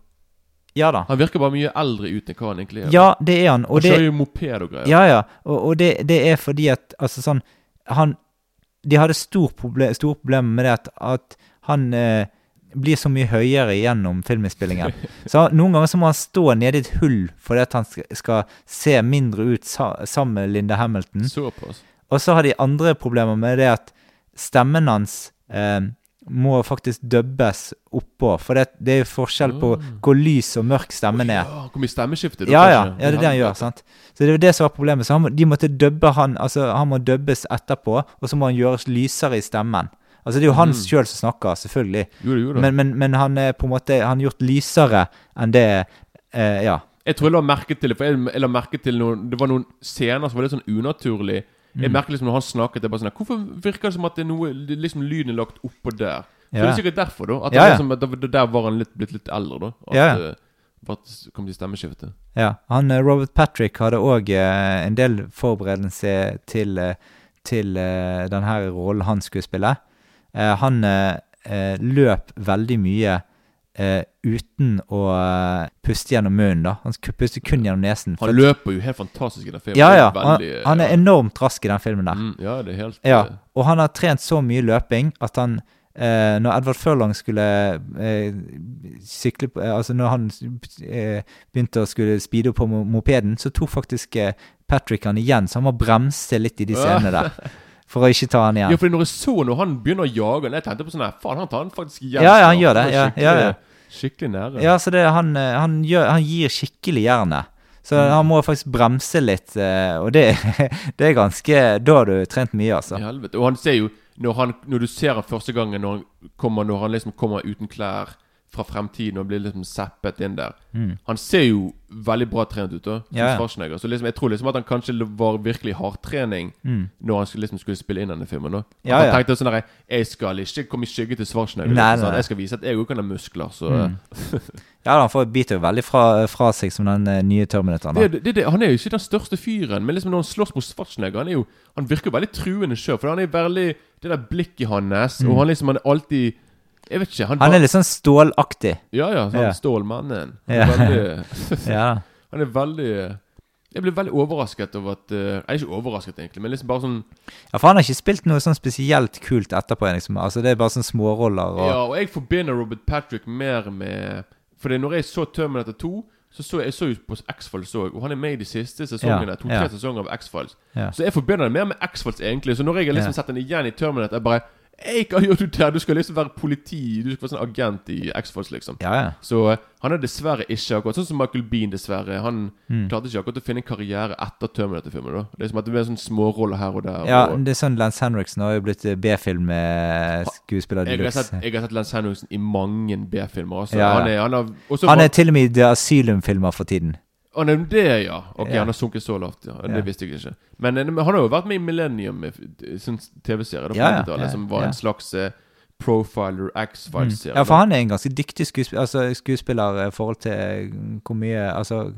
Ja da. Han virker bare mye eldre ut enn hva han egentlig er. Ja, det er han. han Og det, kjører jo moped og greier. ja, ja. Og, og det, det er fordi at Altså sånn Han De hadde stor proble stor problemer med det at, at han eh, blir så mye høyere gjennom filminnspillingen. Så noen ganger så må han stå nede i et hull fordi at han skal, se mindre ut sammen med Linda Hamilton. Såpass. Og så har de andre problemer med det at stemmen hans eh, må faktisk dubbes oppå. For det, det er jo forskjell på hvor lys og mørk stemmen er. Ja, Hvor mye stemmeskifte? du Ja, ja, ja, det er det han gjør. sant? Så det er det som var problemet. Så han, de måtte dubbe han Altså, han må dubbes etterpå, og så må han gjøres lysere i stemmen. Altså, det er jo han sjøl som snakker, selvfølgelig. Jo, jo. Men, men, men han er på en måte Han er gjort lysere enn det eh, Ja. Jeg tror jeg la merke til det, for jeg, jeg la merke til noen Det var noen scener som var litt sånn unaturlig. Mm. Jeg merker liksom når han snakket det bare sånn Hvorfor virker det som at det er noe liksom lyden er lagt oppå der? For Ja. det er sikkert derfor, da. At Ja, ja. liksom, det- der var han litt, blitt litt eldre, da. At, Ja, ja. eh, at kom til. Ja, han eh, Robert Patrick hadde òg en del forberedelse til, eh, til eh, denne rollen han skulle spille. Eh, han eh, eh, løp veldig mye eh, uten å puste gjennom munnen, da. Han puster puste kun gjennom nesen. Han løper jo helt fantastisk i den filmen. Ja, ja. Han, veldig, han er enormt rask i den filmen der. mm, Ja, det er helt Ja, og han har trent så mye løping at han eh, Når Edvard Furlong skulle eh, sykle eh, Altså når han begynte å skulle speede på mopeden, så tok faktisk Patrick han igjen, så han må bremse litt i de scenene der. For å ikke ta han igjen. Ja, for når jeg så når han begynner å jage han, Jeg tenkte på sånn her Faen, han tar han faktisk igjen. Ja, ja, han gjør det, ja, skikkelig, ja, ja. skikkelig nære. Ja, så det, han, eh, han, gjør, han gir skikkelig jernet. Så Mm. han må faktisk bremse litt, eh, og det, det er ganske Da har du trent mye, altså. I helvete. Og han ser jo når, han, når du ser han første gangen når han kommer Når han liksom kommer uten klær fra fremtiden og blir liksom zappet inn der Han ser jo veldig bra trent ut, da. Som Mm. Ja. Schwarzenegger. Så liksom, jeg tror liksom at han kanskje var virkelig hardtrening Mm. når han skulle, liksom skulle spille inn denne filmen. da Ja, Han ja. tenkte sånn der Jeg skal ikke komme i skygge til Schwarzenegger. Nei, liksom, sånn. Jeg skal vise at jeg òg kan ha muskler. Så eh, Mm. Ja, han får biter jo veldig fra, fra seg som den eh, nye Terminatoren. det, det, det, Han er jo ikke den største fyren, men liksom når han slåss mot Schwarzenegger Han, er jo, han virker veldig truende sjøl, for han er veldig Det der blikket hans, og han liksom Han er alltid Jeg vet ikke. Han. Han er litt sånn stålaktig. Ja, ja. Sånn Ja. Stålmannen. Ja. Veldig, Ja. han er veldig Jeg ble veldig overrasket over at eh, Jeg er ikke overrasket, egentlig, men liksom bare sånn ja, for han har ikke spilt noe sånn spesielt kult etterpå. liksom. Altså, Det er bare sånn småroller. Og, Ja, og jeg forbinder Robert Patrick mer med Fordi når jeg så Terminator 2, så så jeg så jo på X-Files òg, og han er med i de siste sesongene. To-tre ja. sesonger av X-Files. Ja. Så jeg forbinder det mer med X-Files, egentlig. Så når jeg har liksom Ja. sett den igjen i Terminator, jeg bare Ei, hva gjør du der? Du skal liksom være politi. Du skal være sånn agent i X-Files, liksom. Ja, ja. Så eh, han er dessverre ikke akkurat Sånn som Michael Bean, dessverre. Han Mm. klarte ikke akkurat å finne en karriere etter Terminator-filmen. da Det er som at det blir sånn smårolle her og der. Ja, og det er sånn Lance Henriksen har jo blitt eh, B-film-skuespiller de jeg, har luxe. sett, jeg har sett Lance Henriksen i mange B-filmer. Altså. Ja. Han er, han har, Han er til og med i Asylum-filmer for tiden. Han er det, ja. Ok, Ja. han har sunket så lavt, ja. Det Ja. visste jeg ikke. Men, eh, han har jo vært med i Millennium, eh, sånn TV-serie da, på Ja, ja, 90-tallet, ja, som var ja. en slags eh, Profiler X-Files-serie. Ja, for han er en ganske dyktig skuespiller, altså, skuespiller i forhold til eh, hvor mye Altså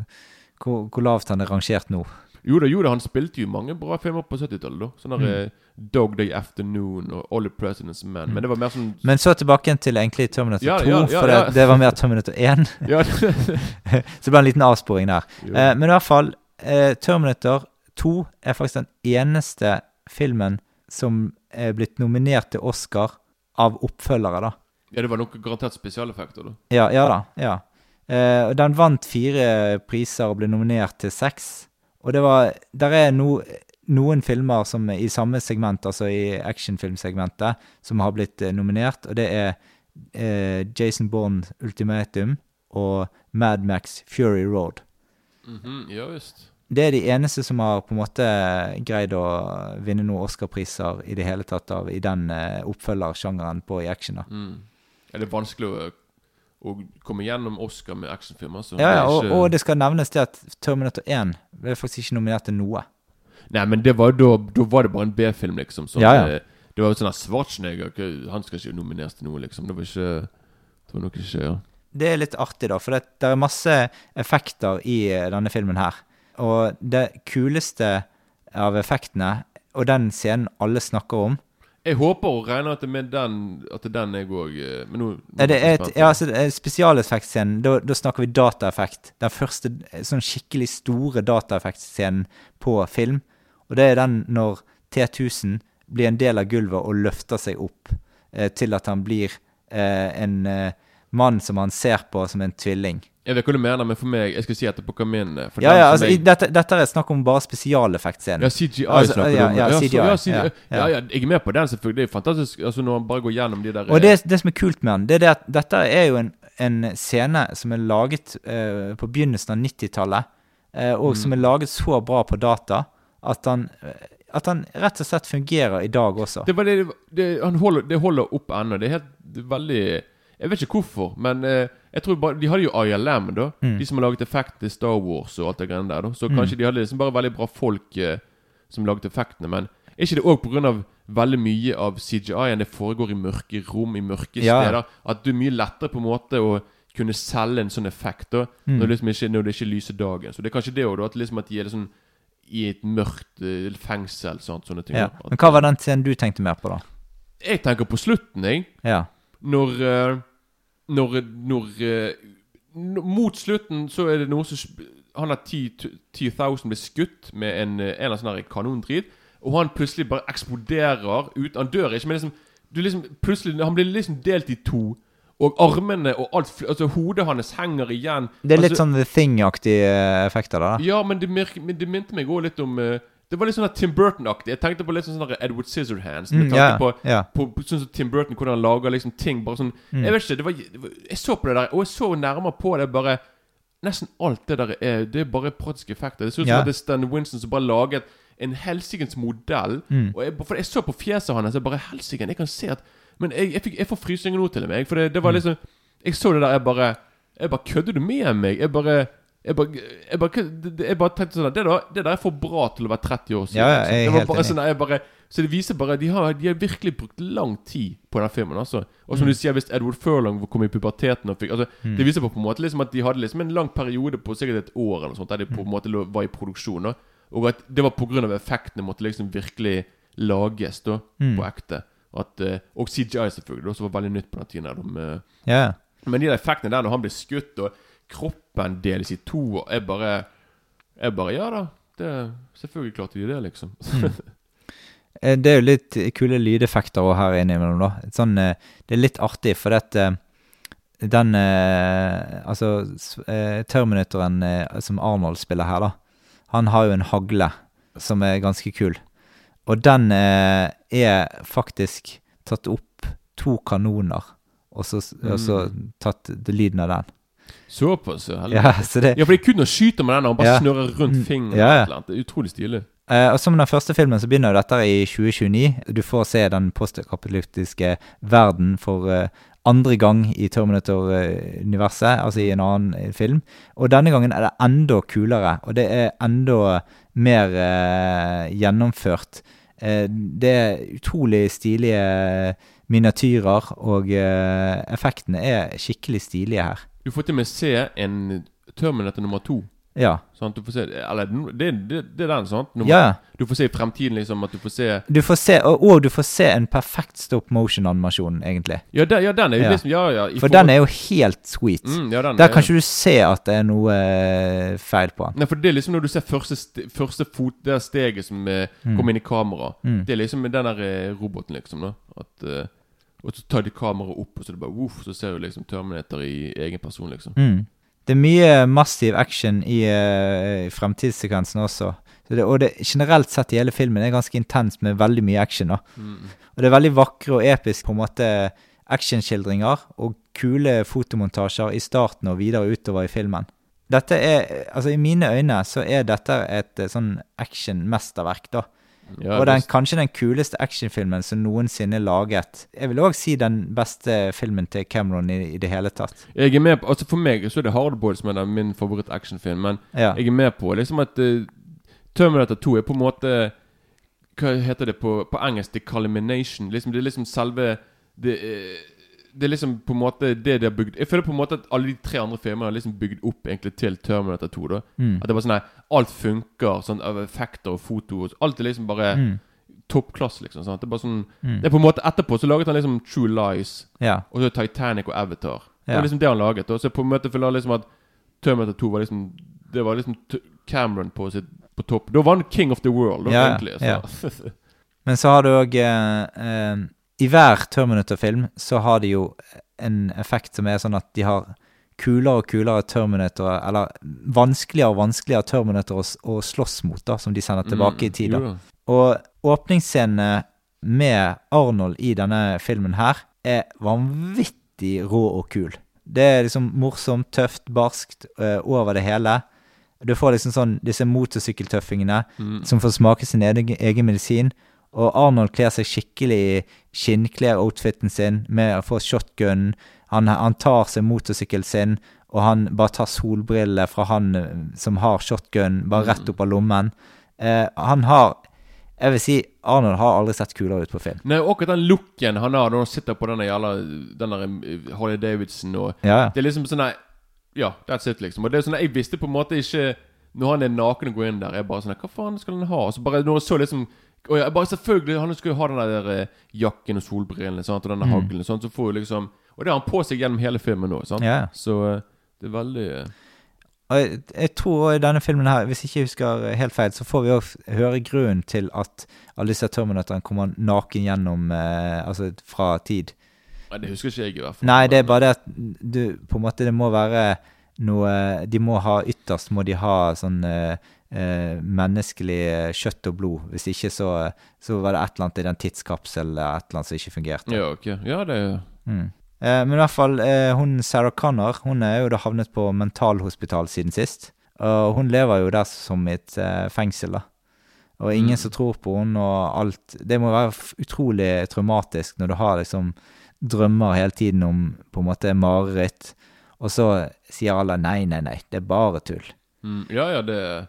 hvor, hvor lavt han er rangert nå. Jo da, jo da, han spilte jo mange bra filmer på 70-tallet. da Sånn Mm. eh, Dog Day Afternoon og All the President's Men. Men det var mer sånn Men så tilbake til egentlig Terminator Ja, 2, ja, ja, for. Det, det var mer Terminator 1. Så det ble en liten avsporing der. Eh, men i hvert fall, eh, Terminator 2 er faktisk den eneste filmen som er blitt nominert til Oscar av oppfølgere, da. ja, det var nok garantert spesialeffekter, da. Ja, ja da. ja. Eh, den vant fire priser og ble nominert til seks. Og det var Der er no, noen filmer som er i samme segment, altså i actionfilmsegmentet, som har blitt eh, nominert, og det er eh, Jason Bourne Ultimatum og Mad Max Fury Road. Mhm, ja visst. Det er de eneste som har på en måte greid å vinne noen Oscar-priser i det hele tatt av i den eh, oppfølgersjangeren på i action. da. Mm. Ja, det er vanskelig å, å komme gjennom Oscar med actionfilmer. Så Ja, ja, og, og det skal nevnes det at Terminator 1 ble faktisk ikke nominert til noe. Nei, men det var da Da var det bare en B-film, liksom. Sånn, Ja, ja. Det, Det var sånn Schwarzenegger Han skal ikke nomineres til noe, liksom. Det var ikke Det var nok ikke ja. Det er litt artig, da, for det, det er masse effekter i eh, denne filmen her. Og det kuleste av effektene, og den scenen alle snakker om Jeg håper og regner at det med den At det er den jeg òg et, ja, altså, Spesialeffektscenen, da, da snakker vi dataeffekt. Den første eh, sånn skikkelig store dataeffektscenen på film. Og det er den når T1000 blir en del av gulvet og løfter seg opp eh, til at han blir eh, en eh, mann som han ser på som en tvilling. Jeg vet hva du mener, men for meg Jeg skal si etterpå hva min. For Ja, ja, som altså, i, jeg, dette, dette er snakk om bare spesialeffektscenen. ja, CGI Altså, snakker ja, du om. ja, ja, CGI, ja, CGI. ja, Ja, ja. ja, jeg er med på den, selvfølgelig. Det er fantastisk altså når han bare går gjennom de der Og det, det som er kult med den, det er det at dette er jo en, en scene som er laget uh, på begynnelsen av 90-tallet, uh, og som er laget så bra på data at han, uh, at han rett og slett fungerer i dag også. Det, var det, det, han holder, det holder opp ennå. Det er helt veldig Jeg vet ikke hvorfor, men eh, jeg tror bare De hadde jo ILM, da. Mm. De som har laget effekt til Star Wars og alt det greiene der. da Så kanskje de hadde liksom bare veldig bra folk eh, som laget effektene. Men er ikke det òg pga. veldig mye av CGI-en det foregår i mørke rom, i mørke Ja. steder? At du er mye lettere på en måte å kunne selge en sånn effekt da Mm. når, det liksom ikke, når det ikke lyser dagen. Så det er kanskje det òg, da. At, liksom at de er liksom i et mørkt uh, fengsel. Sånt, sånne ting. Ja. Men hva var den scenen du tenkte mer på, da? Jeg tenker på slutten, jeg. Ja. Når eh, Når, når eh, Mot slutten så er det noe som Han har 10 10,000 blir skutt med en, eh, en eller annen sånn kanondrit, og han plutselig bare eksploderer ut Han dør ikke, men liksom, du liksom plutselig Han blir liksom delt i to. Og armene og alt Altså Hodet hans henger igjen. Det er litt altså, sånn The Thing-aktige effekter, da. Ja, men det, men det minte meg òg litt om eh, Det var litt sånn Tim Burton-aktig. Jeg tenkte på litt sånn sånn Edward Scissorhands. Med Mm, tanke ja, på, yeah. på, sånn som Tim Burton, hvordan han lager liksom ting bare sånn Mm. Jeg vet ikke, det var, det var Jeg så på det der, og jeg så nærmere på det bare Nesten alt det der er Det er bare praktiske effekter. Det ser ut som yeah. det er Stan Winston som bare laget en helsikens modell. Mm. Og jeg, for jeg så på fjeset hans, jeg bare Helsiken, jeg kan se at Men jeg, jeg, fikk, jeg får frysninger nå til og med. For det, det var Mm. liksom Jeg så det der, jeg bare Jeg bare Kødder du med meg? Jeg bare jeg bare, jeg, bare, jeg bare tenkte sånn at det der, det der er for bra til å være 30 år siden. Ja, liksom. jeg er helt bare sånn, jeg bare, Så det viser bare De har, de har virkelig brukt lang tid på den filmen. altså Og Mm. som du sier, hvis Edward Furlong kom i puberteten og fikk altså, Det viser på, på en måte liksom at de hadde liksom en lang periode på sikkert et år eller noe sånt der de på en måte lå- var i produksjon. Og at det var pga. effektene måtte liksom virkelig lages da Mm. på ekte. At, eh, og CGI, selvfølgelig, som var veldig nytt på den tiden. med, Ja. men de effektene der når han blir skutt, og kroppen deles i to og Jeg bare Jeg bare Ja da. Det, selvfølgelig klarte de det, liksom. Eh, Det er jo litt kule lydeffekter også her innimellom, da. Sånn, eh, det er litt artig, for at eh, den Altså, Terminatoren som Arnold spiller her, da, han har jo en hagle som er ganske kul. Og den er faktisk tatt opp to kanoner, og så, og så tatt lyden av den. Såpass, ja. Ja, så det Ja, for det er kun å skyte med den, og han bare Ja. snurrer rundt Mm, fingeren. ja, ja. Det er utrolig stilig. Eh, og Som den første filmen så begynner dette i 2029. Du får se den postkapitalistiske verden for eh, andre gang i Terminator-universet, altså i en annen eh, film. Og denne gangen er det enda kulere, og det er enda mer eh, gjennomført. Eh, det er utrolig stilige miniatyrer, og effektene er skikkelig stilige her. Du får til og med se en Terminator nummer to. Ja. Sånn, Du får se, eller det, det, det er den, sant? Nummer, Ja. Du får se i fremtiden liksom at du får se Du får se, og, og du får se en perfekt stop motion-animasjon, egentlig. Ja, den, ja, den er jo Ja. liksom Ja, ja. For forhold- den er jo helt sweet. mm, ja, den Der er- kan ikke du se at det er noe eh, feil på den. Nei, for det er liksom når du ser første, første fot Det er steget som eh, Mm. kommer inn i kamera. Mm. Det er liksom den der eh, roboten, liksom. da At eh, Og så tar de kameraet opp, og så det bare uff, så ser du liksom Terminator i egen person, liksom. Mm. Det er mye massiv action i uh, fremtidssekvensen også. Så det, og det generelt sett i hele filmen er ganske intens med veldig mye action. da. Mm. Og det er veldig vakre og episk på en måte actionskildringer og kule fotomontasjer i starten og videre utover i filmen. Dette er, altså I mine øyne så er dette et eh, sånn actionmesterverk, da. Ja, og den, kanskje den kuleste actionfilmen som noensinne er laget. Jeg vil òg si den beste filmen til Cameron i, i det hele tatt. Jeg er med på Altså For meg så er det Hardboiled som er min favoritt-actionfilm, men Ja. jeg er med på liksom at uh, Terminator 2 er på en måte Hva heter det på, på engelsk? The culmination. Liksom, det er liksom selve det, eh, det er liksom på en måte det de har bygd Jeg føler på en måte at alle de tre andre filmene har liksom bygd opp egentlig til Terminator 2. da Mm. At det bare sånn nei, Alt funker. Sånn av effekter og foto. og Alt er liksom bare Mm. toppklasse, liksom. Sant? Det er bare sånn Mm. Det er på en måte Etterpå så laget han liksom True Lies. Ja. Og så Titanic og Avatar. Det er var liksom det han laget. Og så på en måte føler jeg liksom at Terminator 2 var liksom Det var liksom Cameron på sitt på topp. Da var han king of the world, da, Ja, egentlig. ja. Så. Men så har du òg I hver Terminator-film så har de jo en effekt som er sånn at de har kulere og kulere Terminator, eller vanskeligere og vanskeligere Terminator å, å slåss mot, da, som de sender tilbake i tid. Mm, da. da. Og åpningsscenene med Arnold i denne filmen her er vanvittig rå og kul. Det er liksom morsomt, tøft, barskt eh, over det hele. Du får liksom sånn disse motorsykkeltøffingene Mm. som får smake sin egen, egen medisin. Og Arnold kler seg skikkelig i skinnklær-outfiten sin med å få shotgun. Han, han tar seg motorsykkelen sin, og han bare tar solbriller fra han eh, som har shotgun, bare rett opp av lommen. Eh, han har Jeg vil si Arnold har aldri sett kulere ut på film. Nei, og akkurat den looken han har når han sitter på denne jævla Den der eh, Harley Davidson og Ja. Det er liksom sånn Ja, that's it, liksom. Og det er sånn Jeg visste på en måte ikke Når han er naken og går inn der, jeg bare sånn Hva faen skal han ha? Og så bare når jeg så liksom og ja, bare selvfølgelig Han skal jo ha den der eh, jakken og solbrillene sant? og denne Mm. haglen. Sånn, så får jo liksom Og det har han på seg gjennom hele filmen nå. Sant? Yeah. Så eh, det er veldig eh, Og jeg, jeg tror i denne filmen her, hvis ikke jeg husker helt feil, så får vi òg høre grunnen til at alle disse Terminatorene kommer naken gjennom eh, Altså fra tid. Nei, det husker ikke jeg, i hvert fall. Nei, det er bare det at du på en måte Det må være noe De må ha ytterst må de ha sånn eh, menneskelig eh, kjøtt og blod. Hvis ikke så, så var det et eller annet i den tidskapselen et eller annet som ikke fungerte. Ja, ok. Ja, det er Mm. Eh, men i hvert fall, eh, hun Sarah Connor hun er jo da havnet på mentalhospital siden sist. Og hun lever jo der som i et eh, fengsel, da. Og ingen Mm. som tror på henne, og alt Det må være utrolig traumatisk når du har liksom drømmer hele tiden om på en måte mareritt, og så sier alle nei, nei, nei, det er bare tull. mm, Ja, ja, det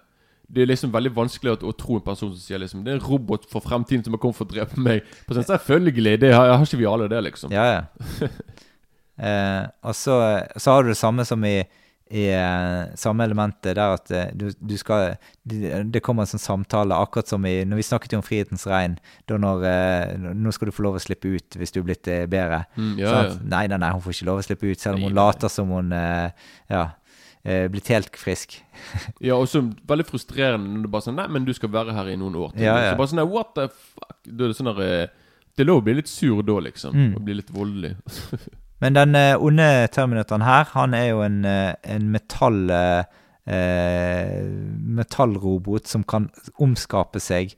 det er liksom veldig vanskelig å, å tro en person som sier liksom Det er en robot for fremtiden som har kommet for å drepe meg. På sånn, Selvfølgelig! Det har, har ikke vi alle det, liksom. Ja, ja. eh, og så, så har du det samme som i, i eh, samme elementet der at eh, du, du skal det, kommer en sånn samtale, akkurat som i Når vi snakket jo om Frihetens regn, da når eh, Nå skal du få lov å slippe ut hvis du er blitt bedre. Mm, ja, sånn ja. Nei, nei, nei, hun får ikke lov å slippe ut, selv om hun nei. later som hun eh, Ja. Eh, blitt helt frisk. Ja, og så veldig frustrerende når du bare sånn Nei, men du skal være her i noen år til. Ja, ja. Så bare sånn What the fuck? Da er det sånn der eh, Det er lov å bli litt sur da, liksom. Mm. Og bli litt voldelig. Men den eh, onde Terminatoren her, han er jo en, eh, en metall... eh, metallrobot som kan omskape seg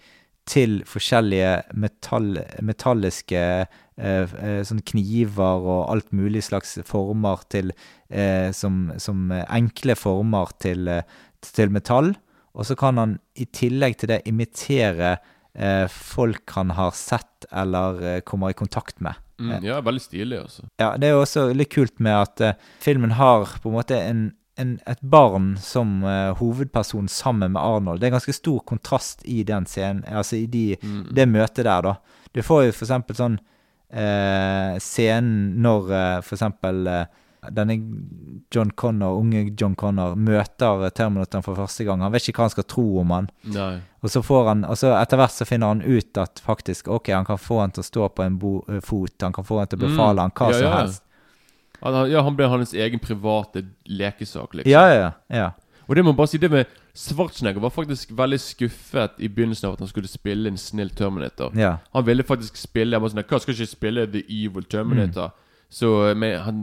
til forskjellige metall, metalliske eh, eh, sånn kniver og alt mulig slags former til eh, som, som enkle former til, eh, til metall. Og så kan han i tillegg til det imitere eh, folk han har sett eller eh, kommer i kontakt med. Mm, ja, veldig stilig, altså. Ja, det er jo også litt kult med at eh, filmen har på en måte en, en, et barn som uh, hovedperson sammen med Arnold. Det er ganske stor kontrast i den scenen, altså i de, det møtet der, da. Du får jo for eksempel sånn uh, scenen når uh, for eksempel denne John Connor, unge John Connor møter Terminatoren for første gang. Han vet ikke hva han skal tro om han. Nei. Og så får han, og så etter hvert så finner han ut at faktisk, ok, han kan få han til å stå på en bo, fot, han kan få han til å befale han hva Mm. Ja, som ja. helst. Han, ja, han ble hans egen private lekesak, liksom. Ja, ja, ja. Og det må man bare si, det med Schwarzenegger var faktisk veldig skuffet i begynnelsen av at han skulle spille en snill Terminator. Ja. Han ville faktisk spille Han var sånn Hva skal ikke spille The Evil Terminator? Så men han,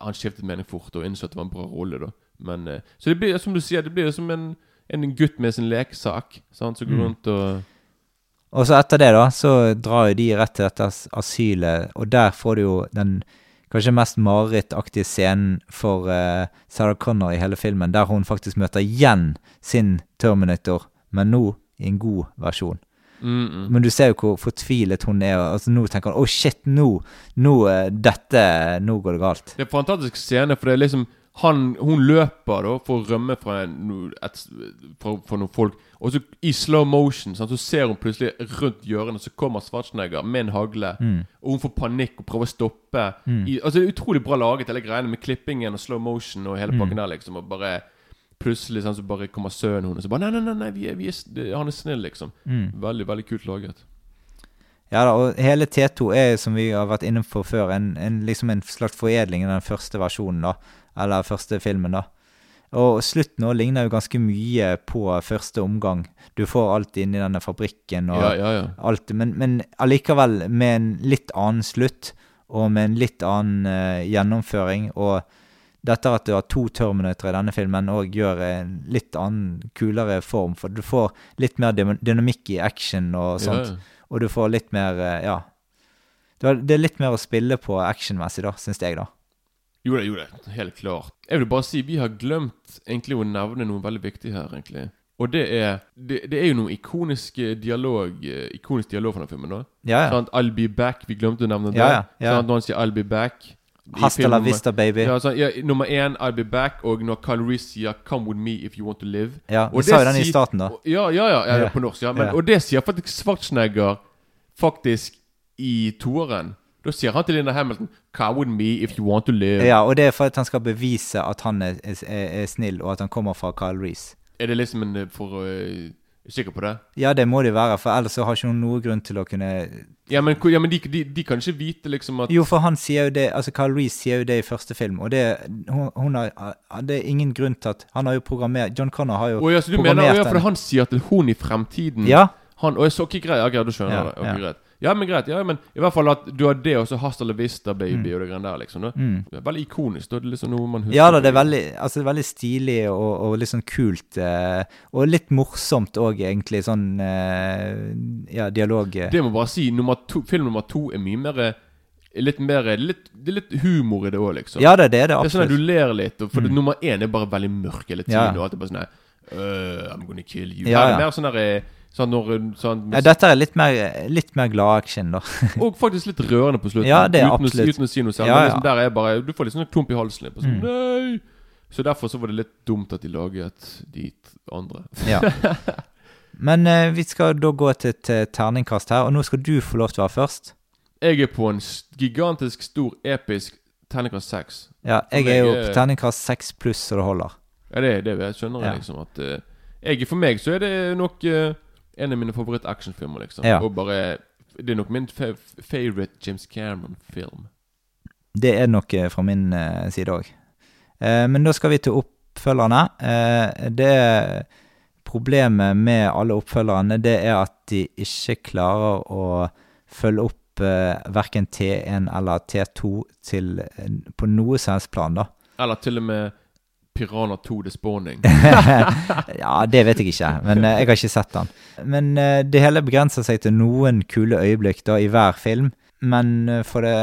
han skiftet mening fort og innså at det var en bra rolle, da. Men eh, Så det blir som du sier, det blir som en, en gutt med sin lekesak. Sant, som går rundt og Og så etter det, da, så drar jo de rett til dette asylet, og der får du jo den kanskje mest marerittaktige scenen for uh, Sarah Connor i hele filmen, der hun faktisk møter igjen sin Terminator, men nå i en god versjon. mm, mm. Men du ser jo hvor fortvilet hun er. Altså, nå tenker hun 'Å, shit, nå, nå eh, Dette Nå går det galt'. Det er en fantastisk scene, for det er liksom han, Hun løper da for å rømme fra, en, no- et, fra, fra noen folk. Og så i slow motion sant, så ser hun plutselig rundt hjørnet, så kommer Schwarzenegger med en hagle. Og hun får panikk og prøver å stoppe. I, altså Det er utrolig bra laget, hele greiene med klippingen og slow motion og hele pakken der, liksom. Og bare plutselig sånn, så bare kommer sønnen hennes og bare Nei, nei, nei, nei vi er, vi er, han er snill, liksom. Veldig, veldig kult laget. Ja da, og hele T2 er, som vi har vært inne på før, en, en, liksom en slags foredling av den første versjonen, da. Eller første filmen, da. Og slutten nå ligner jo ganske mye på første omgang. Du får alt inn i denne fabrikken og Ja, ja, ja. alt, men, men allikevel med en litt annen slutt, og med en litt annen uh, gjennomføring. Og dette at du har to Terminator i denne filmen, òg gjør en litt annen, kulere form. For du får litt mer dynamikk i action og sånt. Og du får litt mer uh, Ja. Det det er litt mer å spille på actionmessig, da, syns jeg, da. Jo da, jo da, helt klart. Jeg vil bare si vi har glemt egentlig å nevne noe veldig viktig her, egentlig. Og det er Det, det er jo noe ikonisk eh, dialog eh, Ikonisk dialog fra den filmen. da Ja, ja. Sånn, I'll be back. Vi glemte å nevne det. Ja, ja. Sånn, når han sier 'I'll be back' Hasta la vista, baby. Ja, sånn, ja, nummer én 'I'll be back', og når Kyle Reece sier 'Come with me if you want to live'. Ja, Og sa jo den i starten, da. Ja, ja, ja, ja, Ja. på norsk. Ja, men. Og det sier faktisk Schwarzenegger faktisk i toeren. Da sier han til Linda Hamilton with me if you want to live'. Ja, og det er for at han skal bevise at han er, er, er snill, og at han kommer fra Kyle Reese. Er det liksom en eh, for uh, Sikker på det? Ja, det må det være, for ellers så har ikke hun noen grunn til å kunne Ja, men, ja, men de, de, de kan ikke vite liksom at Jo, for han sier jo det Altså, Kyle Reese sier jo det i første film, og det hun, hun har, Det er ingen grunn til at Han har jo programmert John Connor har jo oh, ja, så du mener programmert ja, for han sier at hun i fremtiden Ja. Han, og jeg så ikke greit. Ja, greit, du skjønner Ja, det. Ok, ja. greit. Ja, men greit. Ja, men i hvert fall at du har det, og så Hasta la vista, baby, Mm. og det greiene der, liksom. Mm. Det er veldig ikonisk. Da. Det er liksom noe man husker. Ja da, det er veldig, altså, det er veldig stilig og, og litt sånn kult. Eh, og litt morsomt òg, egentlig. Sånn eh, Ja, dialog. eh. Det må bare si. Nummer to, film nummer to er mye mer Litt mer litt, Det er litt humor i det òg, liksom. Ja det er det Det er sånn at du ler litt, for det, nummer én er bare veldig mørk hele tiden. Ja. Og alt er bare sånn her Uh, I'm gonna kill you. Ja, er ja. det mer sånn der eh, Sånn når sånn, Ja, dette er litt mer, litt mer glad action, da. Og faktisk litt rørende på slutten. Ja, det er uten, absolutt. uten å si noe selv. Ja, ja. liksom der er bare Du får litt sånn klump i halsen. Litt, Mm. sånn, Nei! Så derfor så var det litt dumt at de laget de andre. Ja. Men eh, vi skal da gå til et eh, terningkast her, og nå skal du få lov til å være først. Jeg er på en gigantisk stor, episk terningkast seks. Ja, jeg jeg er jo på terningkast seks pluss, så det holder. Ja, det, er det jeg skjønner Ja. liksom at eh, jeg, For meg så er det nok eh, en av mine favoritt-actionfilmer, liksom. Ja. Og bare Det er nok min fa favorite James Cameron-film. Det er det nok eh, fra min uh, side òg. Uh, men da skal vi til oppfølgerne. Uh, det Problemet med alle oppfølgerne det er at de ikke klarer å følge opp verken T1 eller T2 til, eh, på noe som helst plan, da. Eller til og med Piranha 2 The Spawning. ja, det vet jeg ikke, men eh, jeg har ikke sett den. Men eh, det hele begrenser seg til noen kule øyeblikk da i hver film, men eh, for det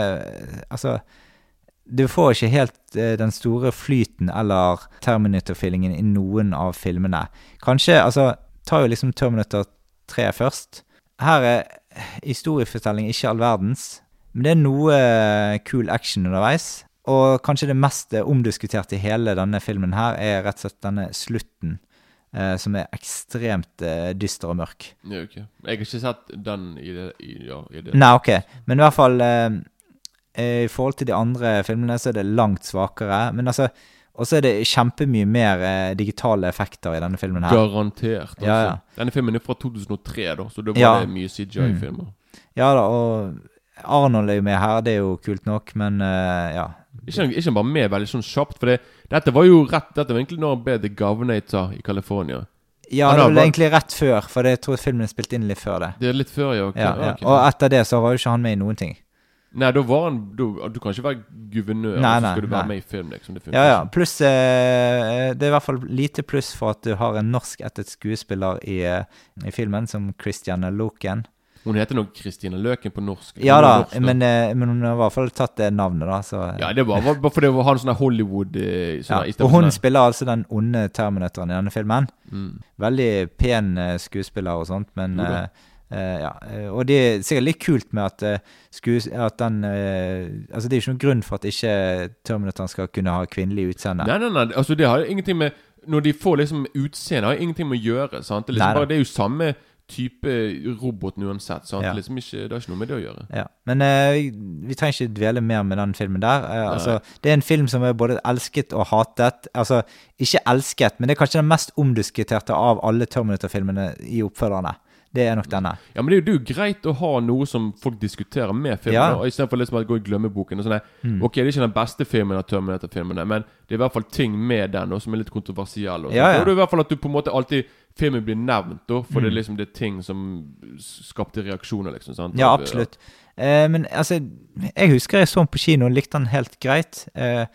Altså, du får ikke helt den store flyten eller Terminator-feelingen i noen av filmene. Kanskje Altså, ta jo liksom Terminator 3 først. Her er historiefortelling ikke all verdens, men det er noe kul action underveis. Og kanskje det mest eh, omdiskuterte i hele denne filmen her, er rett og slett denne slutten. eh, som er ekstremt eh, dyster og mørk. ja, ok. Jeg har ikke sett den i det, i, ja, i det. Nei, ok. Men i hvert fall eh, eh, I forhold til de andre filmene så er det langt svakere. Men altså Og så er det kjempemye mer eh, digitale effekter i denne filmen her. Garantert. Altså. Ja, ja. Denne filmen er fra 2003, da, så da var det mye CGI-filmer. Ja da, og Arnold er jo med her, det er jo kult nok, men ja. Ikke, ikke bare med veldig sånn kjapt, for det, dette var jo rett Dette var egentlig når han ble The Governator i California. Ja, det var egentlig rett før, for jeg tror filmen er spilt inn litt før det. Det er litt før, ja. okay, Ja, ja. Og etter det så var jo ikke han med i noen ting. Nei, da var han Du, Du kan ikke være guvernør, Nei, nei, så skal du være nei. med i film, liksom. Det Ja, ja. Pluss eh, Det er i hvert fall lite pluss for at du har en norsk norskættet skuespiller i, eh, i filmen, som Christian Loken. Hun heter nok Kristine Løken på norsk. Ja da, norsk, men, eh, men hun har i hvert fall tatt det navnet, da. Så, Ja, det var bare fordi hun har en sånn Hollywood eh, sånn Ja, Og hun sånne. spiller altså den onde Terminatoren i denne filmen. mm. Veldig pen eh, skuespiller og sånt, men da. eh, eh, ja. Og det er sikkert litt kult med at, uh, skues at den Altså, det er ikke noen grunn for at ikke Terminatoren skal kunne ha kvinnelig utseende. Nei, nei, nei, altså det har jo ingenting med Når de får liksom utseende, har ingenting med å gjøre. Sant? Det, er liksom bare, det er jo samme type robot uansett. Sant? Ja. Liksom ikke, det har ikke noe med det å gjøre. Ja, Men uh, vi, vi trenger ikke dvele mer med den filmen der. Uh, altså, det er en film som er både elsket og hatet. Altså, ikke elsket, men det er kanskje den mest omdiskuterte av alle Terminator-filmene i oppfølgerne. Det er nok denne. Ja, men det er, jo, det er jo greit å ha noe som folk diskuterer med filmen, Ja. og istedenfor liksom å gå i glemmeboken. og sånn Mm. Ok, det er ikke den beste filmen av Terminator-filmene, men det er i hvert fall ting med den også, som er litt kontroversielle. Og, Ja, ja. og det er i hvert fall at du på en måte alltid Filmen blir nevnt, da, for det Mm. er liksom det er ting som skapte reaksjoner, liksom. sant? Ja, Av- absolutt. Eh, men altså, jeg husker jeg så den på kino og likte den helt greit. Eh,